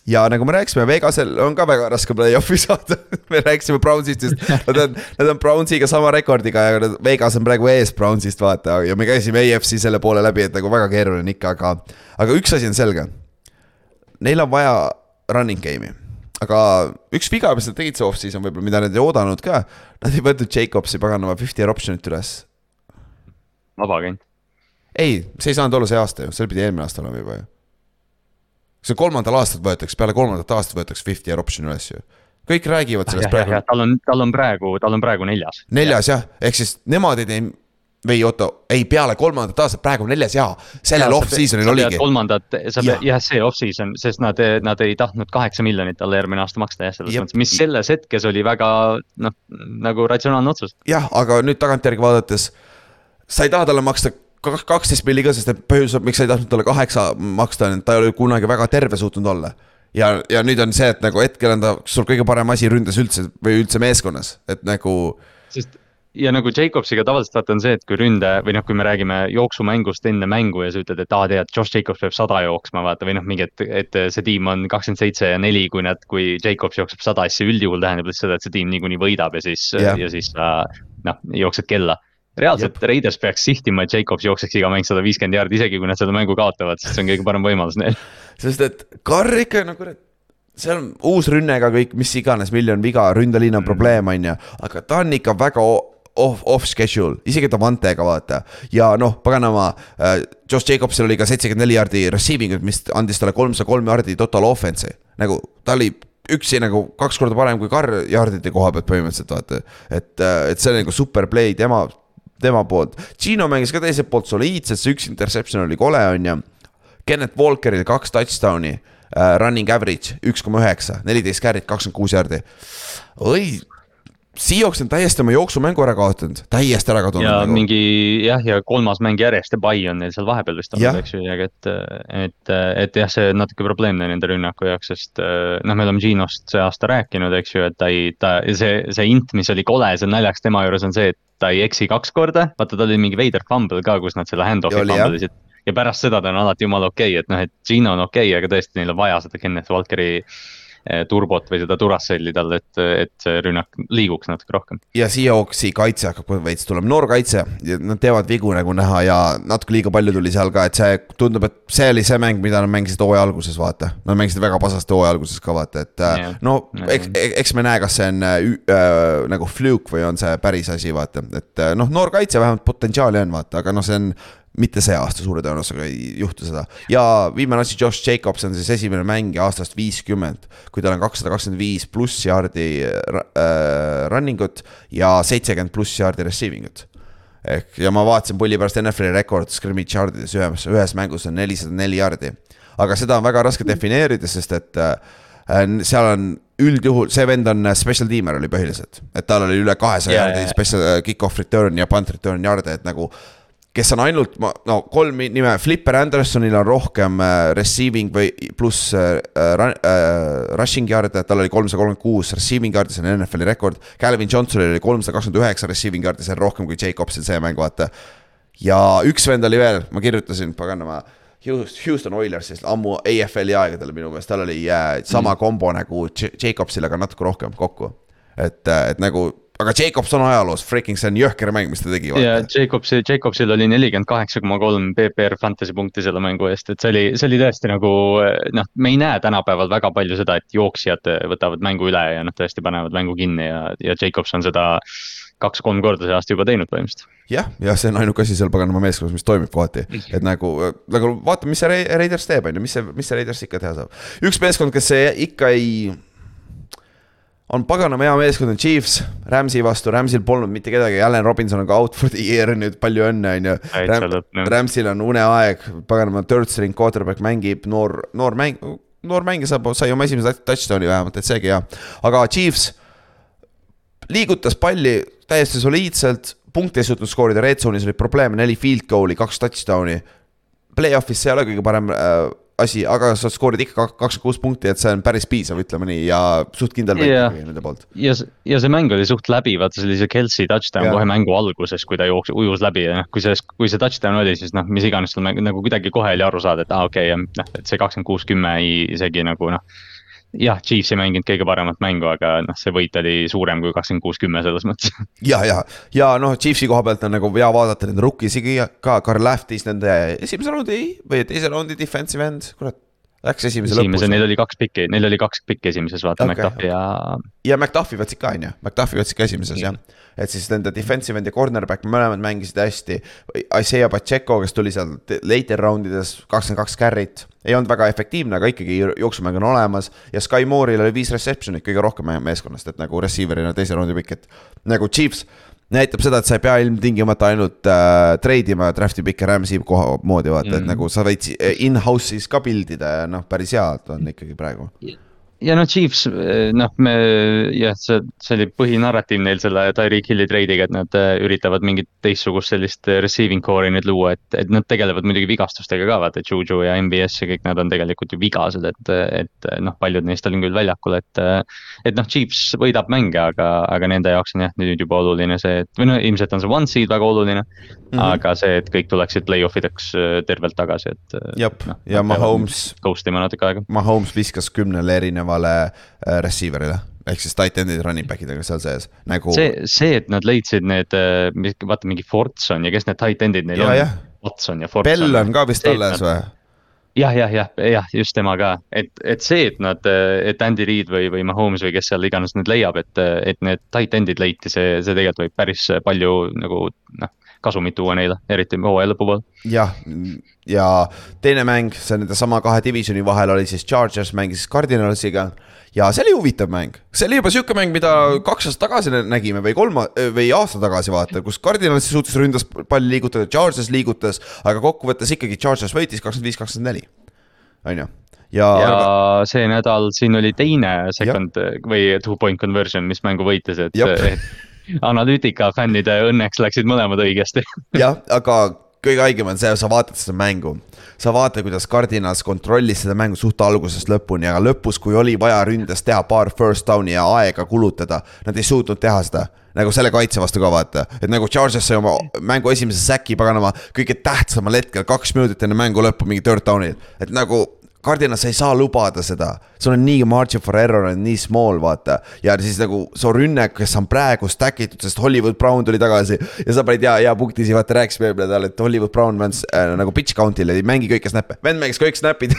Speaker 2: ja nagu me rääkisime, Vegasel on ka väga raske play-off'i saada me rääkisime Brownsist just, nad on, nad on Brownsiga sama rekordiga ja Vegas on praegu ees Brownsist, vaata, ja me käisime AFC selle poole läbi, et nagu väga keeruline ikka, aga. aga üks asi on selge. Neil on vaja running game'i aga üks viga, mis nad tegid see off-season võib-olla, mida nad ei oodanud ka, nad ei võtnud Jacobsi paganama fifty option'it üles.
Speaker 3: vabakond.
Speaker 2: Ei, see ei saanud olla see aasta ju, see pidi eelmine aasta olema juba ju. see kolmandal aastal võetakse, peale kolmandat aastat võetakse fifty year option üles ju kõik räägivad sellest
Speaker 3: ja, praegu. tal on, tal on praegu, tal on praegu neljas.
Speaker 2: neljas jah, ehk siis nemad ei teinud või oota, ei peale kolmandat aastat, praegu neljas jaa, sellel off-season'il oligi.
Speaker 3: kolmandat, sa pead, jah, see off-season, sest nad, nad ei tahtnud kaheksa miljonit talle järgmine aasta maksta jah, selles mõttes, mis selles hetkes oli väga noh, nagu ratsionaalne otsus.
Speaker 2: jah, aga nüüd tagantjärgi vaadates, sa ei taha talle maksta kaksteist milli ka, sest et põhjus, miks sa ei tahtnud talle kaheksa maksta, on, et ta ei ole kunagi väga terve suutnud olla ja, ja nüüd on see, et nagu hetkel on ta sul kõige parem asi ründes üldse või üldse meeskonnas, et nagu.
Speaker 3: sest ja nagu Jacobsiga tavaliselt vaata on see, et kui ründe või noh, kui me räägime jooksumängust enne mängu ja sa ütled, et aa ah, tead, Josh Jacobs peab sada jooksma, vaata või noh, mingi, et, et see tiim on kakskümmend seitse ja neli, kui nad, kui Jacobs jookseb sada, siis see üldjuhul tähendab lihtsalt seda, et see tiim niikuinii võidab ja siis yeah., ja siis sa noh, jooksed kella reaalselt Jep. Raiders peaks sihtima, et Jacobs jookseks iga mäng sada viiskümmend jaardi, isegi kui nad seda mängu kaotavad, sest see on kõige parem võimalus neil.
Speaker 2: sest et Carr ikka no kurat seal on uus rünne ka kõik, mis iganes, miljon viga, ründeliin on mm. probleem, on ju, aga ta on ikka väga off, off schedule, isegi Davantega vaata. ja noh, paganama äh,, Josh Jacobsil oli ka seitsekümmend neli jaardi receiving ut, mis andis talle kolmsada kolm jaardi total offense'i. nagu ta oli üksi nagu kaks korda parem kui Carr jaardide koha pealt põhimõtteliselt vaata. et, äh, et see oli nagu super play tema, tema poolt. Gino mängis ka teiselt poolt soliidselt, see üks interception oli kole, on ju. Kennet Walkeril kaks touchdown'i uh,, running average üks koma üheksa, neliteist carry't, kakskümmend kuus jaardi. oi Seahawks on täiesti oma jooksumängu ära kaotanud, täiesti ära kadunud.
Speaker 3: ja nagu. mingi jah, ja kolmas mäng järjest ja pai on neil seal vahepeal vist olnud, eks ju, et, et, et jah, see natuke probleemne nende rünnaku jaoks, sest noh, me oleme Ginost see aasta rääkinud, eks ju, et ta ei, ta, see, see int, mis oli kole, see naljaks tema juures on see, et ta ei eksi kaks korda, vaata tal oli mingi veider fumble ka, kus nad selle hand-off'i fumble isid ja pärast seda ta on alati jumala okei okay,, et noh, et Gino on okei okay,, aga tõesti, neil on vaja seda Kenneth Walkeri Eh, turbot või seda Duracelli tal, et, et see rünnak liiguks natuke rohkem.
Speaker 2: ja Seahawksi kaitse hakkab veits tulema, noor kaitse, nad teevad vigu nagu näha ja natuke liiga palju tuli seal ka, et see tundub, et see oli see mäng, mida nad mängisid hooaja alguses, vaata. Nad mängisid väga pasasti hooaja alguses ka vaata, et yeah. no eks, eks me näe, kas see on äh, äh, nagu fluke või on see päris asi, vaata, et noh, noor kaitse vähemalt potentsiaali on, vaata, aga noh, see on mitte see aasta suure tõenäosusega ei juhtu seda. ja viimane asi, Josh Jacobs on siis esimene mängija aastast viiskümmend, kui tal on kakssada kakskümmend viis pluss jaardi äh, running ut ja seitsekümmend pluss jaardi receiving ut ehk, ja ma vaatasin pulli pärast NFL-i rekord scrimmage yardides ühes, ühes mängus on nelisada neli jaardi. aga seda on väga raske defineerida, sest et äh, seal on üldjuhul, see vend on special teamer oli põhiliselt, et tal oli üle kahesaja yeah, jaardi special äh, kick-off return ja punt return jaarde, et nagu kes on ainult, no kolm nime, Flipper Andersonil on rohkem äh, receiving või pluss äh, äh, rushing yard'e, tal oli kolmsada kolmkümmend kuus receiving yard'i, see on NFL-i rekord. Calvin Johnsonil oli kolmsada kakskümmend üheksa receiving yard'i, see on rohkem kui Jacobsil see mäng, vaata. ja üks vend oli veel, ma kirjutasin, paganama. Houston Oilersist ammu AFL-i aegadel minu meelest, tal oli äh, sama mm. kombo nagu Jacobsil, aga natuke rohkem kokku. et, äh, et nagu aga Jacobs on ajaloos, freaking see on jõhker mäng, mis ta tegi.
Speaker 3: ja Jacobsi, Jacobsil oli nelikümmend kaheksa koma kolm PPR fantasy punkti selle mängu eest, et see oli, see oli tõesti nagu noh, me ei näe tänapäeval väga palju seda, et jooksjad võtavad mängu üle ja noh, tõesti panevad mängu kinni ja, ja Jacobs on seda kaks-kolm korda see aasta juba teinud põhimõtteliselt.
Speaker 2: jah, jah, see on ainuke asi seal paganama meeskonnas, mis toimib kohati, et nagu, nagu vaata, mis see Raiders teeb, on ju, mis see, mis see Raiders ikka teha saab. üks meeskond, kes ikka ei on paganama hea meeskond, on Chiefs, Rams'i vastu, Rams'il polnud mitte kedagi, Allan Robinson on ka out for the year nüüd, palju õnne, on ju. Rams'il on uneaeg, paganama third string quarterback mängib, noor, noor mäng, noor mängija saab, sai oma esimese touchdown'i vähemalt, et seegi hea. aga Chiefs liigutas palli täiesti soliidselt, punkti ei suutnud skoorida, red zone'is oli probleeme, neli field goal'i, kaks touchdown'i. Play-off'is see ei ole kõige parem äh, asi, aga sa skoorid ikka kakskümmend kuus punkti, et see on päris piisav, ütleme nii, ja suht kindel mäng yeah. nende poolt.
Speaker 3: ja, ja see mäng oli suht läbi, vaata, see Kelsey touchdown yeah. kohe mängu alguses, kui ta jooksis, ujus läbi ja noh, kui see, kui see touchdown oli, siis noh, mis iganes seal nagu kuidagi kohe oli aru saada, et aa ah, okei okay,, noh, et see kakskümmend kuus, kümme isegi nagu noh jah, Chiefs ei mänginud kõige paremat mängu, aga noh, see võit oli suurem kui kakskümmend kuus, kümme selles mõttes.
Speaker 2: ja, ja, ja noh, Chiefsi koha pealt on nagu hea vaadata nende rookiesigi ka, Carl Laftis nende esimese raundi või teise raundi defensive end, kurat. Läks esimese,
Speaker 3: lõpus. Neil oli kaks pikki, neil oli kaks pikki esimeses vaata okay, McDuffi ja.
Speaker 2: ja McDuffi võtsid ka on ju, McDuffi võtsid ka esimeses jah. et siis nende defensive end ja cornerback mõlemad mängisid hästi. Isaiah Pacheco, kes tuli seal later round ides kakskümmend kaks carry't. ei olnud väga efektiivne, aga ikkagi jooksumäng on olemas. ja Sky Moore'il oli viis reception'it kõige rohkem meeskonnast, et nagu receiver'ina teise raundi pikk, et nagu Chiefs näitab seda, et sa ei pea ilmtingimata ainult äh, treidima draft'i pikke Rams'i koha moodi vaata mm, -hmm. et nagu sa võid in-house'is ka build ida ja noh, päris hea on ikkagi praegu
Speaker 3: ja noh, Chiefs, eh, noh, me jah, see, see oli põhinarratiiv neil selle Tyreek Hilli treidiga, et nad eh, üritavad mingit teistsugust sellist eh, receiving core'i nüüd luua, et, et nad tegelevad muidugi vigastustega ka, vaata, Juju ja MBS ja kõik nad on tegelikult ju vigased, et, et noh, paljud neist on küll väljakul, et. et noh, Chiefs võidab mänge, aga, aga nende jaoks on jah, nüüd juba oluline see, et või no ilmselt on see one seed väga oluline mm. -hmm. aga see, et kõik tuleksid play-off ideks tervelt tagasi, et.
Speaker 2: jah no,, ja Mahomes.
Speaker 3: Ghost ima natuke aega.
Speaker 2: Mahomes viskas kümnele erinevale erinevale äh, receiver'ile ehk siis tight end'id, running back'id on seal sees nagu.
Speaker 3: see, see, et nad leidsid need, äh, vaata mingi Fortson ja kes need tight end'id neil ja, on. Watson ja Fortson.
Speaker 2: Bell on ka vist alles või?
Speaker 3: jah, jah, jah, jah, just tema ka, et, et see, et nad, et Andy Reid või, või Mahomes või kes seal iganes nüüd leiab, et, et need tight end'id leiti, see, see tegelikult võib päris palju nagu noh kasumit tuua neile, eriti hooaja lõpu poole.
Speaker 2: jah, ja teine mäng, see nende sama kahe divisioni vahel oli siis Chargers mängis Cardinalsiga ja see oli huvitav mäng, see oli juba sihuke mäng, mida kaks aastat tagasi nägime või kolm või aasta tagasi vaata, kus Cardinals suutis ründas palli liigutada, Chargers liigutas, aga kokkuvõttes ikkagi Chargers võitis kakskümmend viis, kakskümmend neli, on ju
Speaker 3: ja, ja arva... see nädal siin oli teine second ja. või two point conversion, mis mängu võitis, et, et analüütika fännide õnneks läksid mõlemad õigesti.
Speaker 2: jah, aga kõige haigem on see, sa vaatad seda mängu, sa vaatad, kuidas Cardinals kontrollis seda mängu suht algusest lõpuni, aga lõpus, kui oli vaja ründes teha paar first down'i ja aega kulutada, nad ei suutnud teha seda. Nagu selle kaitse vastu ka vaata, et nagu Charges sai oma mängu esimese säki paganama kõige tähtsamal hetkel, kaks minutit enne mängu lõppu mingi third down'il, et nagu Cardinal, sa ei saa lubada seda, sul on nii margin for error on nii small, vaata. ja siis nagu su rünnak, kes on praegu stack itud, sest Hollywood Brown tuli tagasi. Ja sa panid hea, hea punkti siia, vaata rääkisime eelmine nädal, et Hollywood Brown mängis äh, nagu pitch count'il ei mängi kõiki snap'e, vend mängis kõik snap'id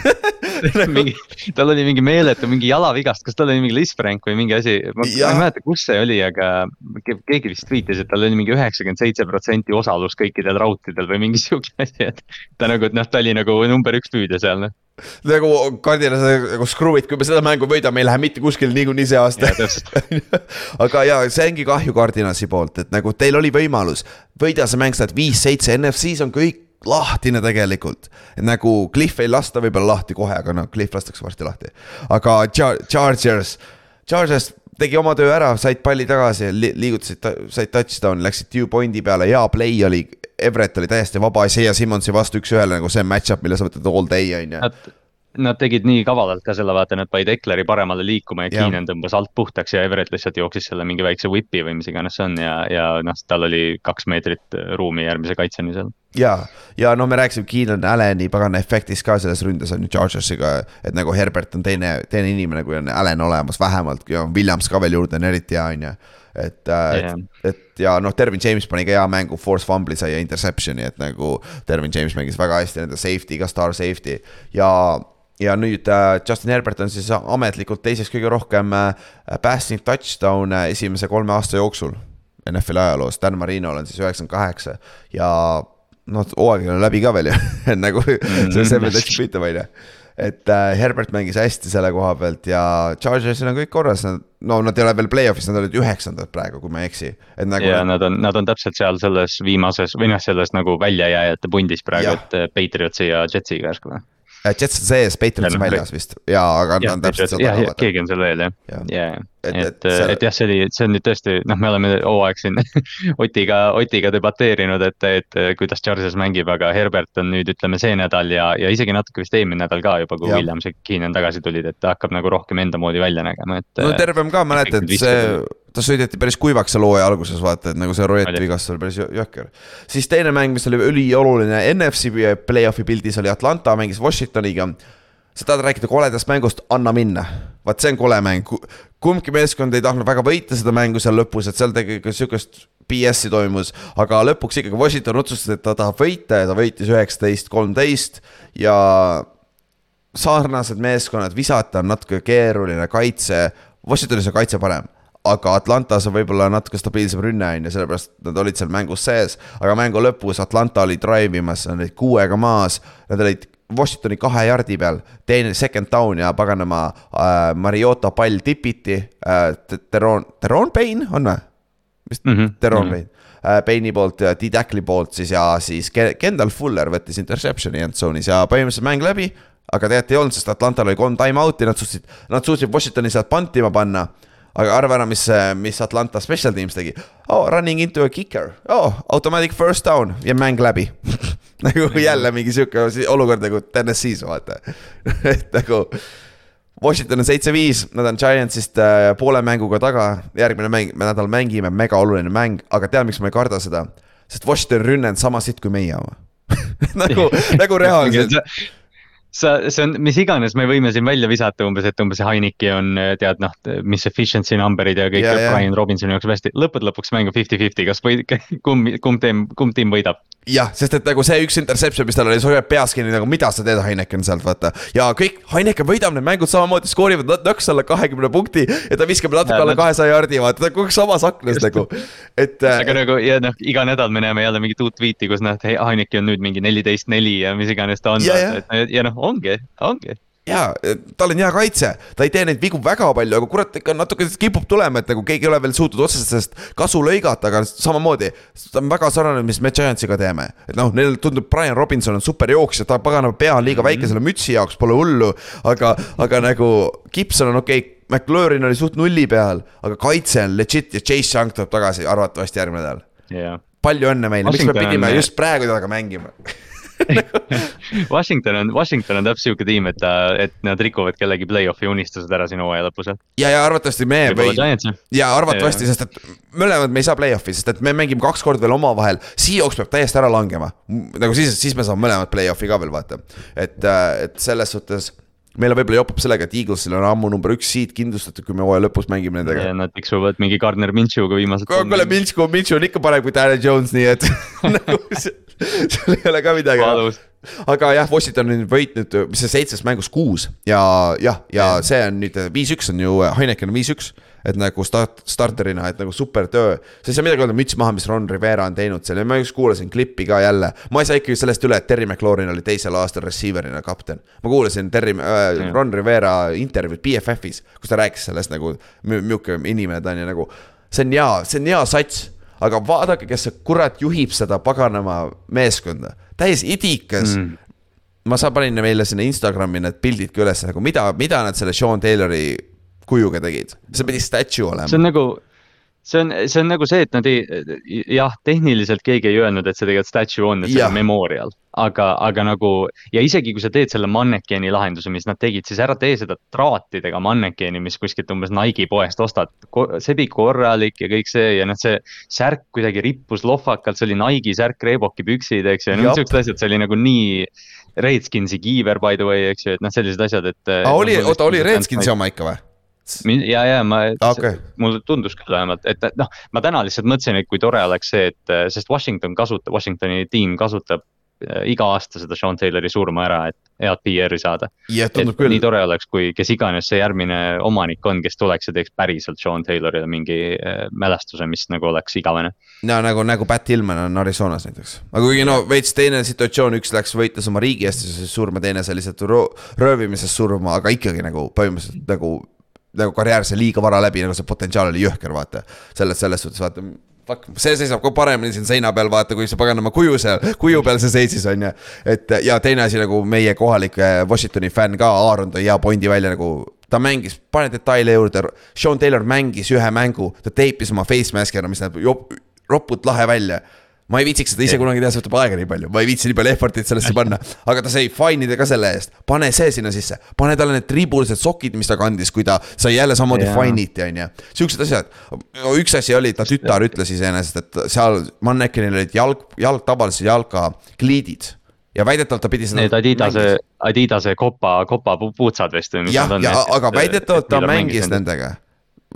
Speaker 3: mingi, tal oli mingi meeletu mingi jalavigast, kas tal oli mingi lisprank või mingi asi, ma ja. ei mäleta, kus see oli, aga keegi vist tweetis, et tal oli mingi üheksakümmend seitse protsenti osalus kõikidel rautidel või mingi sihuke asi, et ta nagu, et noh, ta oli nagu number üks püüdja seal, noh
Speaker 2: nagu Cardinal nagu screw'id, kui me seda mängu võidame, ei lähe mitte kuskile niikuinii see aasta aga ja see ongi kahju Cardinalsi poolt, et nagu teil oli võimalus võida see mäng, sa oled viis-seitse, NFC-s on kõik lahtine tegelikult. nagu Cliff ei lasta võib-olla lahti kohe, aga noh, Cliff lastakse varsti lahti. aga Char Chargers, Chargers tegi oma töö ära, said palli tagasi li, liigutasid, said touchdown'i, läksid two point'i peale, hea play oli Everett oli täiesti vaba Isaiah Simmonsi vastu üks-ühele nagu see match-up, mille sa võtad all day on ju.
Speaker 3: Nad tegid nii kavalalt ka selle, vaata, nad panid Ekleri paremale liikuma ja, ja. Keenan tõmbas alt puhtaks ja Everett lihtsalt jooksis selle mingi väikse whip'i või mis iganes see on ja, ja noh, tal oli kaks meetrit ruumi järgmise kaitseni seal.
Speaker 2: ja, ja no me rääkisime Keenan Alleni pagana efektist ka selles ründes on ju Chargersiga, et nagu Herbert on teine, teine inimene, kui on Allan olemas vähemalt ja Williams ka veel juurde on eriti hea, on ju et yeah., et, et ja noh, Dervin James pani ka hea mängu, force fumbli sai ja interception'i, et nagu Dervin James mängis väga hästi nende safety, ka star safety ja ja nüüd äh, Justin Herbert on siis ametlikult teiseks kõige rohkem äh, passing touchdown'e esimese kolme aasta jooksul NFL-i ajaloos, Dan Marinol on siis üheksakümmend kaheksa ja noh, hooaeg ole läbi ka veel ju. Et nagu see on see, mida täitsa püütav on ju. Et äh, Herbert mängis hästi selle koha pealt ja Chargersil on kõik korras, nad, no nad ei ole veel play-off'is, nad olid üheksandad praegu, kui ma ei eksi.
Speaker 3: Nagu ja nad on, nad on täpselt seal selles viimases või noh, selles nagu väljajääjate pundis praegu, et äh, Patriotsi ja Jetsiga järsku või?
Speaker 2: Äh, Jets on sees, Patriots on väljas vist ja, aga nad on täpselt
Speaker 3: seal taga. keegi on seal veel jah, ja, ja, et, et, et, see... et jah, see oli, see on nüüd tõesti, noh, me oleme hooaeg siin Otiga, Otiga debateerinud, et, et kuidas Charges mängib, aga Herbert on nüüd ütleme see nädal ja, ja isegi natuke vist eelmine nädal ka juba, kui ja. Williams ja Keenan tagasi tulid, et ta hakkab nagu rohkem enda moodi välja nägema, et.
Speaker 2: no tervem ka, mäletad, see ta sõideti päris kuivaks seal hooaja alguses, vaata, et nagu see Royeti vigastus oli päris jõhker. siis teine mäng, mis oli ülioluline NFC play-off'i pildis oli Atlanta mängis Washingtoniga. sa tahad rääkida koledast mängust, anna minna. vaat see on kole mäng, kumbki meeskond ei tahtnud väga võita seda mängu seal lõpus, et seal tegelikult sihukest BS-i toimus, aga lõpuks ikkagi Washington otsustas, et ta tahab võita ja ta võitis üheksateist, kolmteist ja sarnased meeskonnad, visata on natuke keeruline, kaitse, Washingtonis on kaitse parem aga Atlantas on võib-olla natuke stabiilsem rünne on ju, sellepärast nad olid seal mängus sees. aga mängu lõpus Atlanta oli drive imas, nad olid kuuega maas, nad olid Washingtoni kahe jardi peal, teine second down ja paganama äh, Mariota pall tipiti äh,. Teron, Teron Payne on või? vist mm -hmm. Teron mm -hmm. Payne äh,, Payne'i poolt ja D-Tackli poolt siis ja siis Kendall Fuller võttis interception'i endzone'is ja põhimõtteliselt mäng läbi. aga tegelikult ei olnud, sest Atlantal oli kolm time out'i, nad suutsid, nad suutsid Washingtoni sealt pantima panna aga arva ära, mis, mis Atlanta special teams tegi. oh, running into a kicker, oh, automatic first down ja mäng läbi nagu jälle mingi sihuke olukord nagu TNS-is vaata et nagu. Washington on seitse-viis, nad on Giantsist äh, poole mänguga taga, järgmine mäng, nädal mängime, mega oluline mäng, aga tead, miks ma ei karda seda? sest Washington rünne on sama sitt kui meie oma nagu nagu reaalselt
Speaker 3: sa, see on, mis iganes me võime siin välja visata umbes, et umbes Heineki on tead noh, mis efficiency number'id ja kõik yeah, yeah. Brian Robinsoni jookseb hästi, lõppude lõpuks mäng on fifty-fifty, kas või kumb, kumb teem, kumb tiim võidab?
Speaker 2: jah, sest et nagu see üks interception, mis tal oli, see hoiab peas kinni nagu mida sa teed, Heineken sealt vaata. ja kõik, Heineken võidab need mängud samamoodi, skoorivad nõks alla kahekümne punkti ja ta viskab natuke alla kahesaja jardi, vaata, ta on kogu aeg samas aknas nagu, et.
Speaker 3: Äh, aga nagu ja noh, iga nädal me näeme jälle mingit uut tweet'i, kus noh, Heineken on nüüd mingi neliteist, neli ja mis iganes ta on. ja, ja, ja noh, ongi, ongi
Speaker 2: jaa, tal on hea kaitse, ta ei tee neid vigu väga palju, aga kurat, ikka natuke kipub tulema, et nagu keegi ei ole veel suutnud otseselt sellest kasu lõigata, aga samamoodi. ta on väga sarnane, mis me Giantsiga teeme, et noh, neil tundub, Brian Robinson on super jooksja, ta paganama pea on liiga väike mhm. selle mütsi jaoks, pole hullu. aga, aga nagu Gibson on okei okay,, McLaurin oli suht nulli peal, aga kaitse on legit ja Chase Young tuleb tagasi arvatavasti järgmine nädal
Speaker 3: yeah..
Speaker 2: palju õnne meile, miks me pidime just praegu temaga mängima
Speaker 3: Washington on, Washington on täpselt sihuke tiim, et ta, et nad rikuvad kellegi play-off'i unistused ära siin hooaja lõpus.
Speaker 2: ja, ja arvatavasti me või, ja arvatavasti, sest et mõlemad me ei saa play-off'i, sest et me mängime kaks korda veel omavahel. Seahawks peab täiesti ära langema, nagu siis, siis me saame mõlemad play-off'i ka veel vaata, et, äh, et selles suhtes meil on võib-olla jopab sellega, et Eaglesil on ammu number üks seed kindlustatud, kui me hooaja lõpus mängime nendega.
Speaker 3: Nad tiksuvad mingi Gardner Minshew'ga viimased.
Speaker 2: kuule, Minshew, Minshew on ikka parem kui Daniel Jones, nii et nagu seal ei ole ka midagi. aga jah, Washington on võitnud, mis see seitsmes mängus kuus ja jah, ja see on nüüd viis-üks on ju, Heineken on viis-üks et nagu start, starterina, et nagu super töö. sa ei saa midagi öelda, müts maha, mis Ron Rivera on teinud seal ja ma just kuulasin klippi ka jälle. ma ei saa ikkagi sellest üle, et Terry McLaurin oli teisel aastal receiver'ina kapten. ma kuulasin Terry äh,, Ron Rivera intervjuud BFF-is, kus ta rääkis sellest nagu, milline inimene ta on ja nagu. see on hea, see on hea sats aga vaadake, kes see kurat juhib seda paganama meeskonda, täiesti idikas. Mm. Ma saan, panin meile sinna Instagrami need pildid ka üles nagu mida, mida nad selle Sean Taylori kujuga tegid, see pidi statue olema.
Speaker 3: see on nagu, see on, see on nagu see, et nad ei, jah, tehniliselt keegi ei öelnud, et see tegelikult statue on, et see on memorial. aga, aga nagu ja isegi kui sa teed selle mannekeeni lahenduse, mis nad tegid, siis ära tee seda traatidega mannekeeni, mis kuskilt umbes Nike'i poest ostad. see oli korralik ja kõik see ja noh, see särk kuidagi rippus lohvakalt, see oli Nike'i särk, Reeboki püksid, eks ju, ja niisugused asjad, see oli nagu nii Redskinsi kiiver by the way, eks ju, et noh, sellised asjad, et.
Speaker 2: oli, oota, oli Redskinsi oma ikka või?
Speaker 3: Ja, ja ma okay., mulle tundus küll vähemalt, et noh, ma täna lihtsalt mõtlesin, et kui tore oleks see, et sest Washington kasutab, Washingtoni tiim kasutab äh, iga aasta seda Sean Taylori surma ära, et head PR-i saada. nii tore oleks, kui, kes iganes see järgmine omanik on, kes tuleks ja teeks päriselt Sean Taylorile mingi äh, mälestuse, mis nagu oleks igavene.
Speaker 2: no nagu, nagu Pat Tillman on Arizonas näiteks, aga kuigi no veits teine situatsioon, üks läks võitles oma riigi eest ja siis surma, teine sai lihtsalt röövimises surma, aga ikkagi nagu põhimõtteliselt nagu nagu karjäär sai liiga vara läbi, nagu see potentsiaal oli jõhker, vaata. selles, selles suhtes vaata, fuck, see seisab ka paremini siin seina peal, vaata, kui see paganama kuju seal, kuju peal see seisis, on ju. et ja teine asi nagu meie kohalik Washingtoni fänn ka, Aaron tõi hea pointi välja nagu ta mängis, pane detaile juurde, Sean Taylor mängis ühe mängu, ta teipis oma face mask'i ära, mis näeb ropult lahe välja ma ei viitsiks seda ise kunagi teha, see võtab aega nii palju, ma ei viitsi nii palju effort'it sellesse panna. aga ta sai fine'ida ka selle eest, pane see sinna sisse, pane talle need triibulised sokid, mis ta kandis, kui ta sai jälle samamoodi yeah. fine'iti, on ju. Siuksed asjad, üks asi oli, ta tütar ütles iseenesest, et seal Mannekenil olid jalg, jalgtabalised jalkakliidid ja väidetavalt ta pidi
Speaker 3: seda. Need Adidase, Adidase kopa, kopa puutsad vist
Speaker 2: või mis nad on. jah, ja aga väidetavalt ta mängis nendega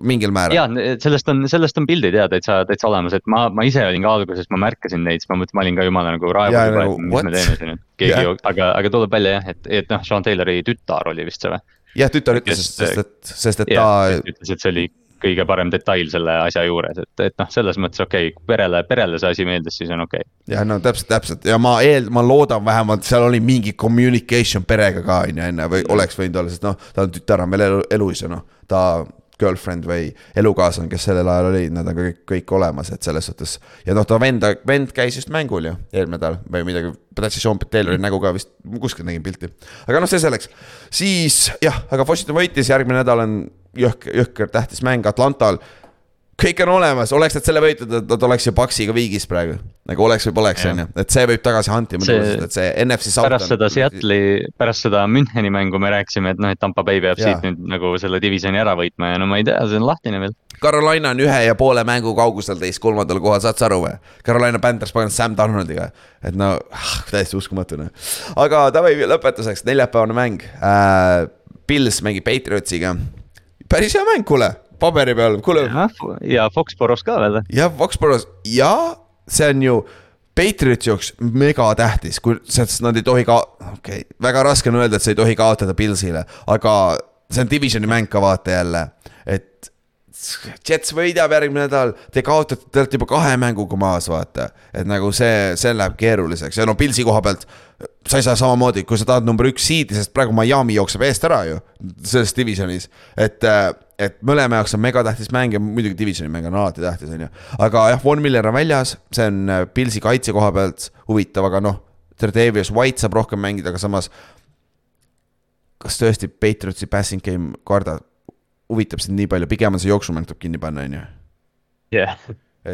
Speaker 2: mingil määral.
Speaker 3: ja sellest on, sellest on pildid ja täitsa, täitsa olemas, et ma, ma ise olin ka alguses, ma märkasin neid, siis ma mõtlesin, ma olin ka jumala nagu raevus juba, et mis me teeme siin, et keegi yeah., aga, aga tuleb välja jah, et, et noh, Sean Taylori tütar oli vist see või?
Speaker 2: jah, tütar ütles, sest et, sest et ta.
Speaker 3: ütles, et see oli kõige parem detail selle asja juures, et, et noh, selles mõttes okei okay,, perele, perele see asi meeldis, siis on okei okay..
Speaker 2: jah, no täpselt, täpselt ja ma eel-, ma loodan vähemalt, seal oli mingi communication perega ka on ju enne või oleks võinud olla, sest noh, ta on tütar on veel elu, elus ja noh, ta girlfriend või elukaaslane, kes sellel ajal oli, nad on kõik, kõik olemas, et selles suhtes. ja noh, ta vend, vend käis just mängul ju eelmine nädal või midagi, tahtsin Sean Taylori nägu ka vist, kuskilt nägin pilti. aga noh, see selleks, siis jah, aga Washington võitis, järgmine nädal on jõhker, jõhker tähtis mäng Atlantal kõik on olemas, oleks nad selle võitnud, et nad oleks ju Paxiga viigis praegu. nagu oleks või poleks, on ju, et see võib tagasi huntima tulla, sest et see NFC
Speaker 3: South. pärast seda Seattle'i, pärast seda Müncheni mängu me rääkisime, et noh, et Tampa Bay peab ja. siit nüüd nagu selle divisioni ära võitma ja no ma ei tea, see on lahtine veel.
Speaker 2: Carolina on ühe ja poole mängu kaugusel teist kolmandal kohal, saad sa aru või? Carolina Panthers pagandas Sam Donaldiga, et no ah, täiesti uskumatu noh. aga davai, lõpetuseks neljapäevane mäng äh,. Pils mängib Patriotsiga, päris hea mäng, kuule paberi peal, kuule.
Speaker 3: ja Foxboros ka veel.
Speaker 2: jah, Foxboros ja see on ju Patriotsi jaoks megatähtis, kui, sest nad ei tohi ka, okei okay,, väga raske on öelda, et sa ei tohi kaotada Pilsile, aga see on divisioni mäng ka vaata jälle, et Jets võidab järgmine nädal, te kaotate, te olete juba kahe mänguga maas, vaata. et nagu see, see läheb keeruliseks ja no Pilsi koha pealt sa ei saa samamoodi, kui sa tahad number üks seed'i, sest praegu Miami jookseb eest ära ju selles divisionis. et, et mõlema jaoks on megatähtis mäng ja muidugi divisioni mäng on alati tähtis, on ju. aga jah, Von Miller on väljas, see on Pilsi kaitse koha pealt huvitav, aga noh. Tredavious White saab rohkem mängida, aga samas. kas tõesti Patriotsi passing game kardab? huvitab sind nii palju, pigem on see jooksumäng tuleb kinni panna, on ju.
Speaker 3: jah,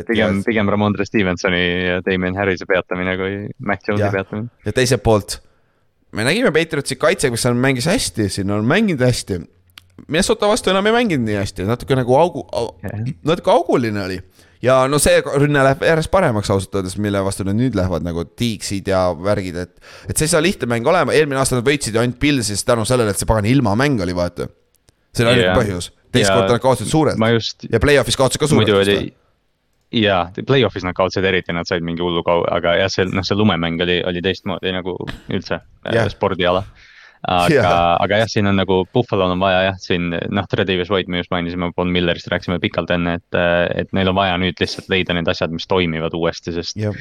Speaker 3: pigem, pigem Ramondre Stevensoni ja Damien Harrise peatamine kui Mac Jones'i peatamine.
Speaker 2: ja teiselt poolt, me nägime Patriotsi kaitse, kes on mängis hästi, siin on mänginud hästi. Minnesota vastu enam ei mänginud nii hästi, natuke nagu augu au,, natuke auguline oli ja no see rünne läheb järjest paremaks ausalt öeldes, mille vastu nad nüüd lähevad nagu tiiksid ja värgid, et. et see ei saa lihtne mäng olema, eelmine aasta nad võitsid ju ainult Pilsis tänu sellele, et see pagan ilmamäng oli, vaata see oli ainuke põhjus, teist korda nad kaotasid suurelt just... ja play-off'is kaotasid ka suurelt. muidu oli,
Speaker 3: jaa, play-off'is nad kaotasid eriti, nad said mingi hullu kau-, aga jah, see, noh, see lumemäng oli, oli teistmoodi nagu üldse yeah. Spordiala. Aga yeah., aga jah, siin on nagu Buffalo'l on vaja jah, siin noh, Tredavious White me just mainisime, Von Millerist rääkisime pikalt enne, et, et neil on vaja nüüd lihtsalt leida need asjad, mis toimivad uuesti, sest yeah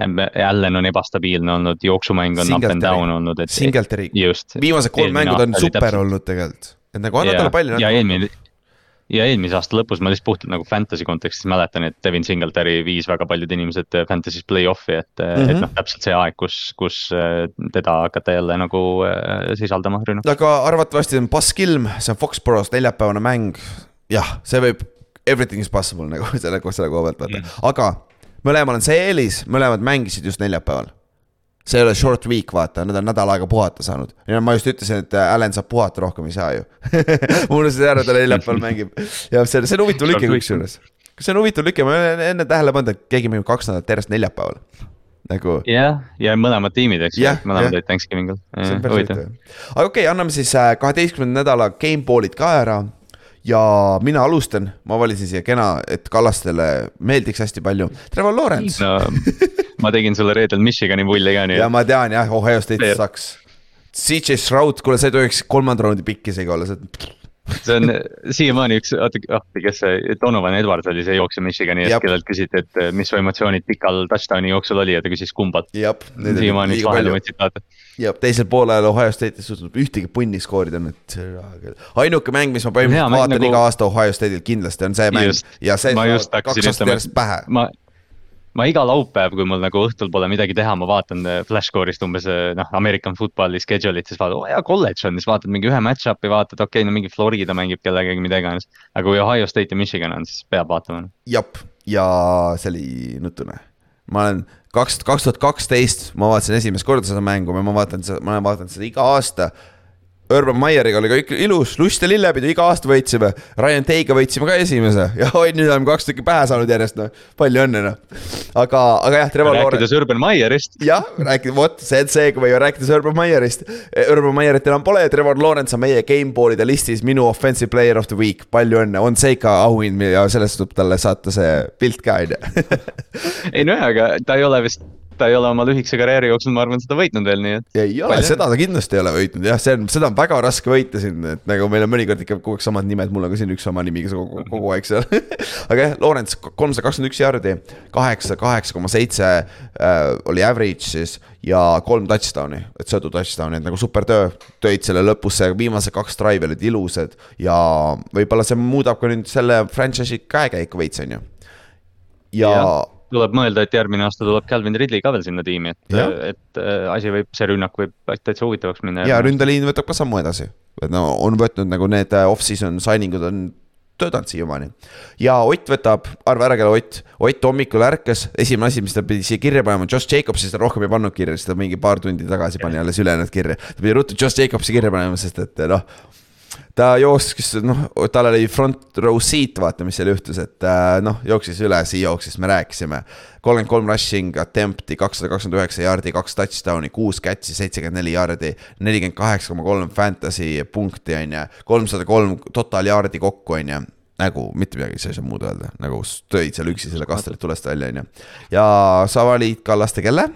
Speaker 3: Allan on ebastabiilne olnud, jooksumäng on Singletary. up and down olnud, et.
Speaker 2: Singletary, viimased kolm mängu ta on super olnud tegelikult et nagu anna talle palli.
Speaker 3: ja eelmine, ja eelmise aasta lõpus ma lihtsalt puhtalt nagu fantasy kontekstis mäletan, et Devin Singletary viis väga paljud inimesed fantasy's play-off'i, et mm, -hmm. et mhm. noh, täpselt see aeg, kus, kus äh, teda hakata jälle nagu äh, sisaldama rünnak.
Speaker 2: aga arvatavasti on Baskilm, see on Foxborough's neljapäevane mäng. jah, see võib, everything is possible nagu selle, selle koha pealt vaata mm., aga mõlemal on see eelis, mõlemad mängisid just neljapäeval see ei ole short week, vaata, nad on nädal aega puhata saanud. ja ma just ütlesin, et äh, Allan saab puhata, rohkem ei saa ju ma unustasin ära, ta neljapäeval mängib. ja see, see on huvitav lüke kusjuures. see on huvitav lüke, ma olen enne tähele pannud, et keegi mängib kaks nädalat järjest neljapäeval. nagu.
Speaker 3: jah, ja mõlemad tiimid, eks ju, mõlemad olid huvitav.
Speaker 2: aga okei okay,, anname siis äh, kaheteistkümnenda nädala gameball'id ka ära ja mina alustan, ma valisin siia kena, et Kallastele meeldiks hästi palju, Trevor Lawrence no,
Speaker 3: ma tegin sulle reedel Michigani mulli ka, nii
Speaker 2: ja ma tean jah, Ohio State sucks. CJ Stroud, kuule, sa ei tohiks kolmanda raundi pikk isegi olla, sa oled
Speaker 3: see on siiamaani üks, oota, oh, kes see, Donovan Edwards oli see jooksja Michigani eest, kellelt küsiti, et mis su emotsioonid pikal touchdown'i jooksul oli ja ta küsis kumbalt. siiamaani üks vaheldamaid tsitaate.
Speaker 2: Jah, teisel poolel Ohio State ei suutnud ühtegi punni skoorida, nüüd ainuke mäng, mis ma põhimõtteliselt vaatan nagu... iga aasta Ohio State'ilt kindlasti on see mäng just, ja see kaks aastat järjest pähe.
Speaker 3: ma ma iga laupäev, kui mul nagu õhtul pole midagi teha, ma vaatan äh, Flashcore'ist umbes äh, noh, American football'i schedule'it, siis vaatad, oo oh, jaa, kolledž on, siis vaatad mingi ühe match-up'i, vaatad, okei okay,, no mingi Florida mängib kellegagi, mida iganes. aga kui Ohio State ja Michigan on, siis peab vaatama.
Speaker 2: jep, ja see oli nutune. ma olen kaks, kaks tuhat kaksteist, ma vaatasin esimest korda seda mängu, ma vaatan seda, ma olen vaadanud seda iga aasta Urban Meyeriga oli ka ilus, lust ja lillepidu, iga aasta võitsime. Ryan Tay'ga võitsime ka esimese ja oi, nüüd oleme kaks tükki pähe saanud järjest, noh. palju õnne, noh. aga, aga jah, Trevor
Speaker 3: Lawrence. rääkides Urban Meyerist.
Speaker 2: jah, rääkides, vot, see on see, kui me ju rääkides Urban Meyerist. Urban Meyerit enam pole Trevor Lawrence on meie gameball'ide listis minu offensive player of the week, palju õnne, on see ikka auhind ja sellest tuleb talle saata see pilt ka, on ju.
Speaker 3: ei nojah, aga ta ei ole vist ta ei ole oma lühikese karjääri jooksul, ma arvan, seda võitnud veel, nii et.
Speaker 2: ei ole, seda ta kindlasti ei ole võitnud jah, see on, seda on väga raske võita siin, et nagu meil on mõnikord ikka kogu aeg samad nimed, mul on ka siin üks sama nimi kogu, kogu aeg seal aga jah, Lawrence kolmsada kakskümmend üks jardi, kaheksa, kaheksa koma seitse äh, oli average siis ja kolm touchdown'i, et söödu touchdown'i, et nagu super töö. tõid selle lõpusse, viimased kaks drive'i olid ilusad ja võib-olla see muudab ka nüüd selle franchise'i käekäiku veits, on ju. ja, ja
Speaker 3: tuleb mõelda, et järgmine aasta tuleb Calvin Ridley ka veel sinna tiimi, et, et äh, asi võib, see rünnak võib täitsa huvitavaks minna.
Speaker 2: ja ründeliin võtab ka sammu edasi, et no on võtnud nagu need äh, off-season signing ud on töötanud siiamaani. ja Ott võtab, arva ära, kelle Ott, Ott hommikul ärkas, esimene asi, mis ta pidi siia kirja panema, Josh Jacobsi, seda rohkem ei pannud kirja, sest ta mingi paar tundi tagasi pani alles ülejäänud kirja. ta pidi ruttu Josh Jacobsi kirja panema, sest et noh ta jooksis, noh, tal oli front row seat, vaata, mis seal juhtus, et äh, noh, jooksis üle, siia jooksis, me rääkisime. kolmkümmend kolm rushing attempt'i, kakssada kakskümmend üheksa jaardi, kaks touchdown'i, kuus catch'i, seitsekümmend neli jaardi. nelikümmend kaheksa koma kolm fantasy punkti, on ju, kolmsada kolm total jaardi kokku, on ju nagu mitte midagi, sa ei saa muud öelda, nagu tõid seal üksi selle Kastelit tulest välja, on ju. ja sa valid Kallaste kelle?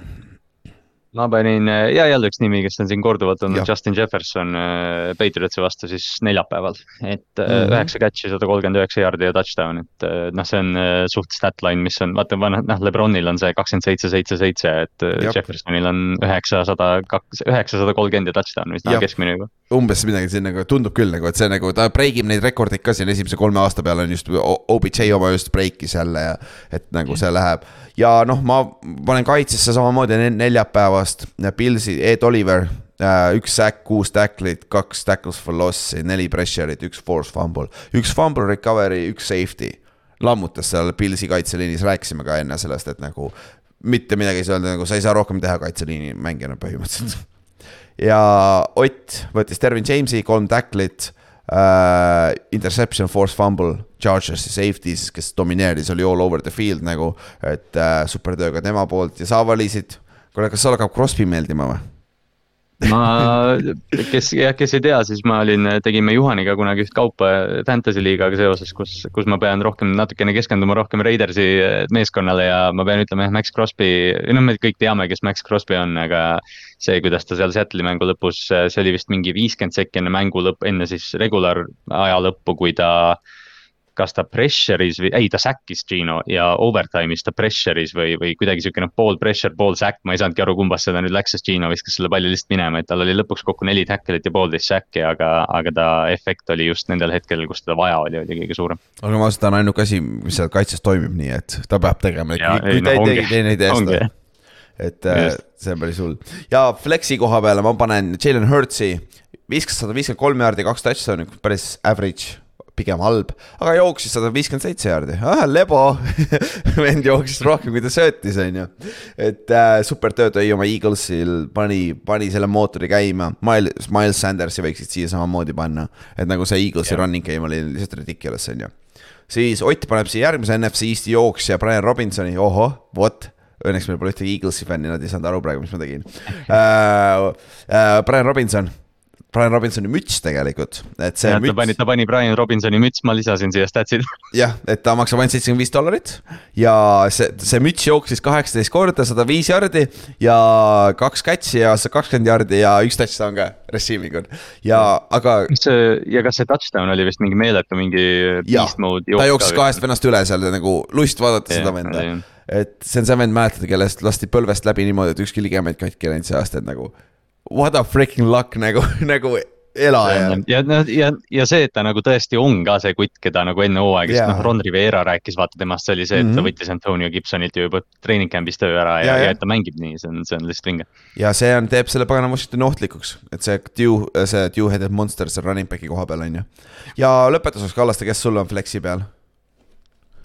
Speaker 3: Ma panin ja jälle üks nimi, kes on siin korduvalt olnud, Justin Jefferson äh, Patriotsi vastu siis neljapäeval. et äh, mhm. üheksa mm -hmm. catch'i, sada kolmkümmend üheksa jaardi ja touchdown, et äh, noh, see on suht statline, mis on, vaata, noh, Lebronil on see kakskümmend seitse, seitse, seitse, et Jab. Jeffersonil on üheksasada kaks, üheksasada kolmkümmend ja touchdown, mis on keskmine juba.
Speaker 2: umbes midagi siin nagu tundub küll nagu, et see nagu ta break ib neid rekordeid ka siin esimese kolme aasta peale on just OBJ oma just break'is jälle ja et nagu see läheb ja noh, ma panen kaitsesse samamoodi neljapäevast Pilsi, Ed Oliver äh, üks sack, kuus tacklit, kaks tackles for loss'i, neli pressure'it, üks force fumble, üks fumble recovery, üks safety. lammutas seal Pilsi kaitseliinis, rääkisime ka enne sellest, et nagu mitte midagi ei saa öelda, nagu sa ei saa rohkem teha kaitseliini mängijana põhimõtteliselt. ja Ott võttis Dervin James'i, kolm tacklit uh,. Interception, force fumble, Chargersi safety's, kes domineeris, oli all over the field nagu, et uh, super töö ka tema poolt ja sa valisid. kuule, kas sulle hakkab Crosby meeldima või?
Speaker 3: Ma, kes kes ei tea, siis ma olin, tegime Juhaniga kunagi üht kaupa Fantasy liigaga seoses, kus, kus ma pean rohkem, natukene keskenduma rohkem Raidersi meeskonnale ja ma pean ütlema, jah, Max Crosby, noh, me kõik teame, kes Max Crosby on, aga see, kuidas ta seal Seattle'i mängu lõpus, see oli vist mingi viiskümmend sekki enne mängu lõppu, enne siis regular aja lõppu, kui ta kas ta pressure'is või, ei ta sack'is Gino ja overtime'is ta pressure'is või, või kuidagi siukene pool pressure, pool sack, ma ei saanudki aru, kumbast seda nüüd läks, sest Gino viskas selle palli lihtsalt minema, et tal oli lõpuks kokku neli tackle'it ja poolteist sack'i, aga, aga ta efekt oli just nendel hetkedel, kus teda vaja oli, oli kõige suurem.
Speaker 2: aga ma seda on ainuke asi, mis seal kaitses toimib nii, et ta peab tegema, kui ta ei tee, teine ei tee seda. Et äh, Just. see on päris hull. Ja Flexi koha peale ma panen Jalen Hurtsi, viskas sada viiskümmend kolm jaardi, kaks touchdown'i, päris average pigem halb, aga jooksis sada viiskümmend seitse jaardi, lebo vend jooksis rohkem, kui ta söötis, on ju. et äh, super töö tõi oma Eaglesil, pani, pani selle mootori käima, Miles, Miles Sandersi võiksid siia samamoodi panna. et nagu see Eaglesi yeah. running game oli lihtsalt ridiculous, on ju. siis Ott paneb siia järgmise NFC Eesti jooksja Brian Robinsoni, ohoh, vot õnneks meil pole ühtegi Eaglesi fänni, nad ei saanud aru praegu, mis ma tegin uh,. Uh, Brian Robinson Brian Robinsoni müts tegelikult, et see ja, müts.
Speaker 3: ta pani, ta pani Brian Robinsoni müts, ma lisasin siia statsid.
Speaker 2: jah, et ta maksab ainult seitsekümmend viis dollarit ja see, see müts jooksis kaheksateist korda, sada viis jardi ja kaks catch'i ja kakskümmend jardi ja üks touchdown ka, receiving on ja aga.
Speaker 3: mis see ja kas see touchdown oli vist mingi meeletu, mingi beast mode.
Speaker 2: ta jooksis kahest vennast üle seal nagu lust vaadata ja, seda venda et see on see vend, mäletad, kellest lasti põlvest läbi niimoodi, et ükski ligament katki ei läinud see aasta, et nagu what a freaking luck nagu, nagu elaja.
Speaker 3: ja, ja, ja, ja see, et ta nagu tõesti on ka see kutt, keda nagu enne hooaega yeah., noh, Ron Rivera rääkis vaata temast, see oli see, et mm -hmm. ta mhm. võttis Antonio Gibsonilt ju juba treening camp'is töö ära ja, ja, ja et ta mängib nii, see on, see on lihtsalt vinge.
Speaker 2: ja see on, teeb selle pagana Washingtoni ohtlikuks, et see Dew, see Dew-headed monster seal running back'i koha peal on ju. ja lõpetuseks, Kallaste, kes sul on flex'i peal?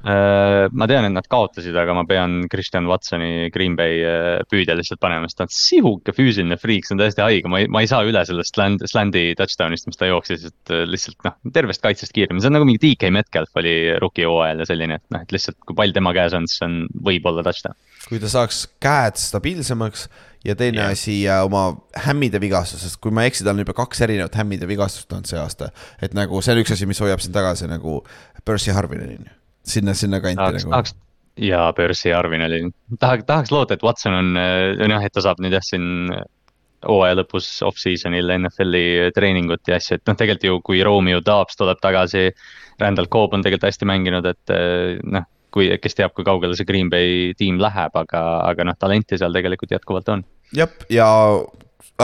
Speaker 3: Äh, ma tean, et nad kaotasid, aga ma pean Christian Watsoni Green Bay äh, püüdja lihtsalt panema, sest ta on sihuke füüsiline friik, see on täiesti haige, ma ei, ma ei saa üle sellest sland, slandi touchdown'ist, mis ta jooksis, et äh, lihtsalt noh, tervest kaitsest kiirem, see on nagu mingi DK Metcalf oli rookie hooajal ja selline, et noh, et lihtsalt kui pall tema käes on, siis on, võib olla touchdown.
Speaker 2: kui ta saaks käed stabiilsemaks ja teine yeah. asi oma hämmide vigastusest, kui ma ei eksi, tal on juba kaks erinevat hämmide vigastust olnud see aasta. et nagu see on üks asi, mis hoiab sind tagasi nagu Percy Harvinenini sinna, sinna kanti tahaks, nagu. tahaks
Speaker 3: ja Percy Arvin oli, tahaks, tahaks loota, et Watson on, on jah, et ta saab nüüd jah, siin hooaja lõpus off-season'il NFL-i treeningut ja asju, et noh, tegelikult ju kui Romeo Dobbs tuleb tagasi. Randall Cobb on tegelikult hästi mänginud, et noh, kui, kes teab, kui kaugele see Green Bay tiim läheb, aga, aga noh, talenti seal tegelikult jätkuvalt on.
Speaker 2: jah, ja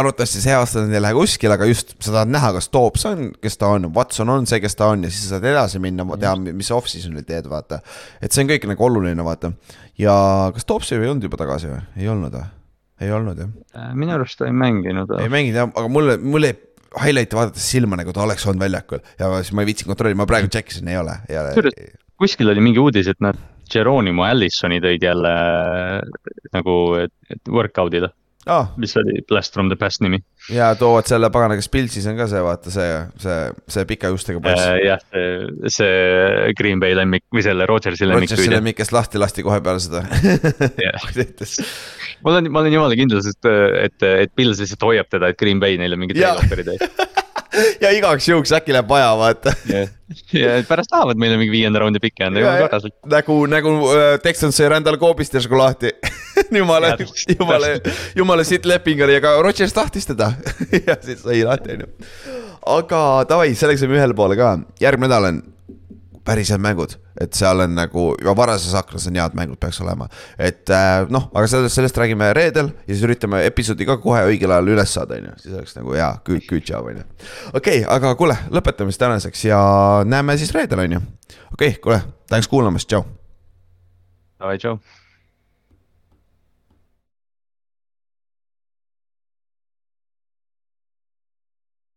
Speaker 2: arvatavasti see aasta nad ei lähe kuskile, aga just sa tahad näha, kas Toops on, kes ta on, Watson on see, kes ta on ja siis sa saad edasi minna, teha, mis off-season'il teed, vaata. et see on kõik nagu oluline, vaata. ja kas Toops ei olnud juba tagasi või, ei olnud või? ei olnud jah?
Speaker 3: Äh, minu arust ta ei mänginud.
Speaker 2: ei mänginud jah, aga mulle, mulle jäi highlight'i vaadates silma nagu ta oleks olnud väljakul ja siis ma ei viitsinud kontrollida, ma praegu check isin, ei ole, ei ole.
Speaker 3: kuskil oli mingi uudis, et nad Geronimo Allisoni tõid jälle nagu workout'ile
Speaker 2: ah..
Speaker 3: mis oli Blast from the past nimi.
Speaker 2: ja toovad selle pagana, kes Pilsis on ka see, vaata see, see, see pika juustega poiss
Speaker 3: äh,. jah, see, see Green Bay lemmik või selle Rodgersi lemmik.
Speaker 2: Rodgersi lemmik, kes lahti lasti kohe peale seda
Speaker 3: ma olen, ma olen jumala kindel, sest et, et Pils lihtsalt hoiab teda, et Green Bay neile mingi tail-offeri teeb
Speaker 2: ja igaks juhuks äkki läheb vaja, vaata.
Speaker 3: Yeah.. ja pärast tahavad meile mingi viienda raundi pikki anda, jumala korras.
Speaker 2: nagu, nagu uh, Texans sai Randall Coobist järsku lahti jumala, jumala, jumala sitt leping oli, aga Rodgers tahtis teda. Ja siis sai lahti, onju. aga davai, sellega saime ühele poole ka, järgmine nädal on päris head mängud, et seal on nagu juba varases aknas on head mängud peaks olema. et äh, noh, aga sellest, sellest räägime reedel ja siis üritame episoodi ka kohe õigel ajal üles saada, on ju, siis oleks nagu hea, good, good job, on ju. okei okay,, aga kuule, lõpetame siis tänaseks ja näeme siis reedel, on ju. okei okay,, kuule, tänks kuulamast, tšau.
Speaker 3: Davai, tšau.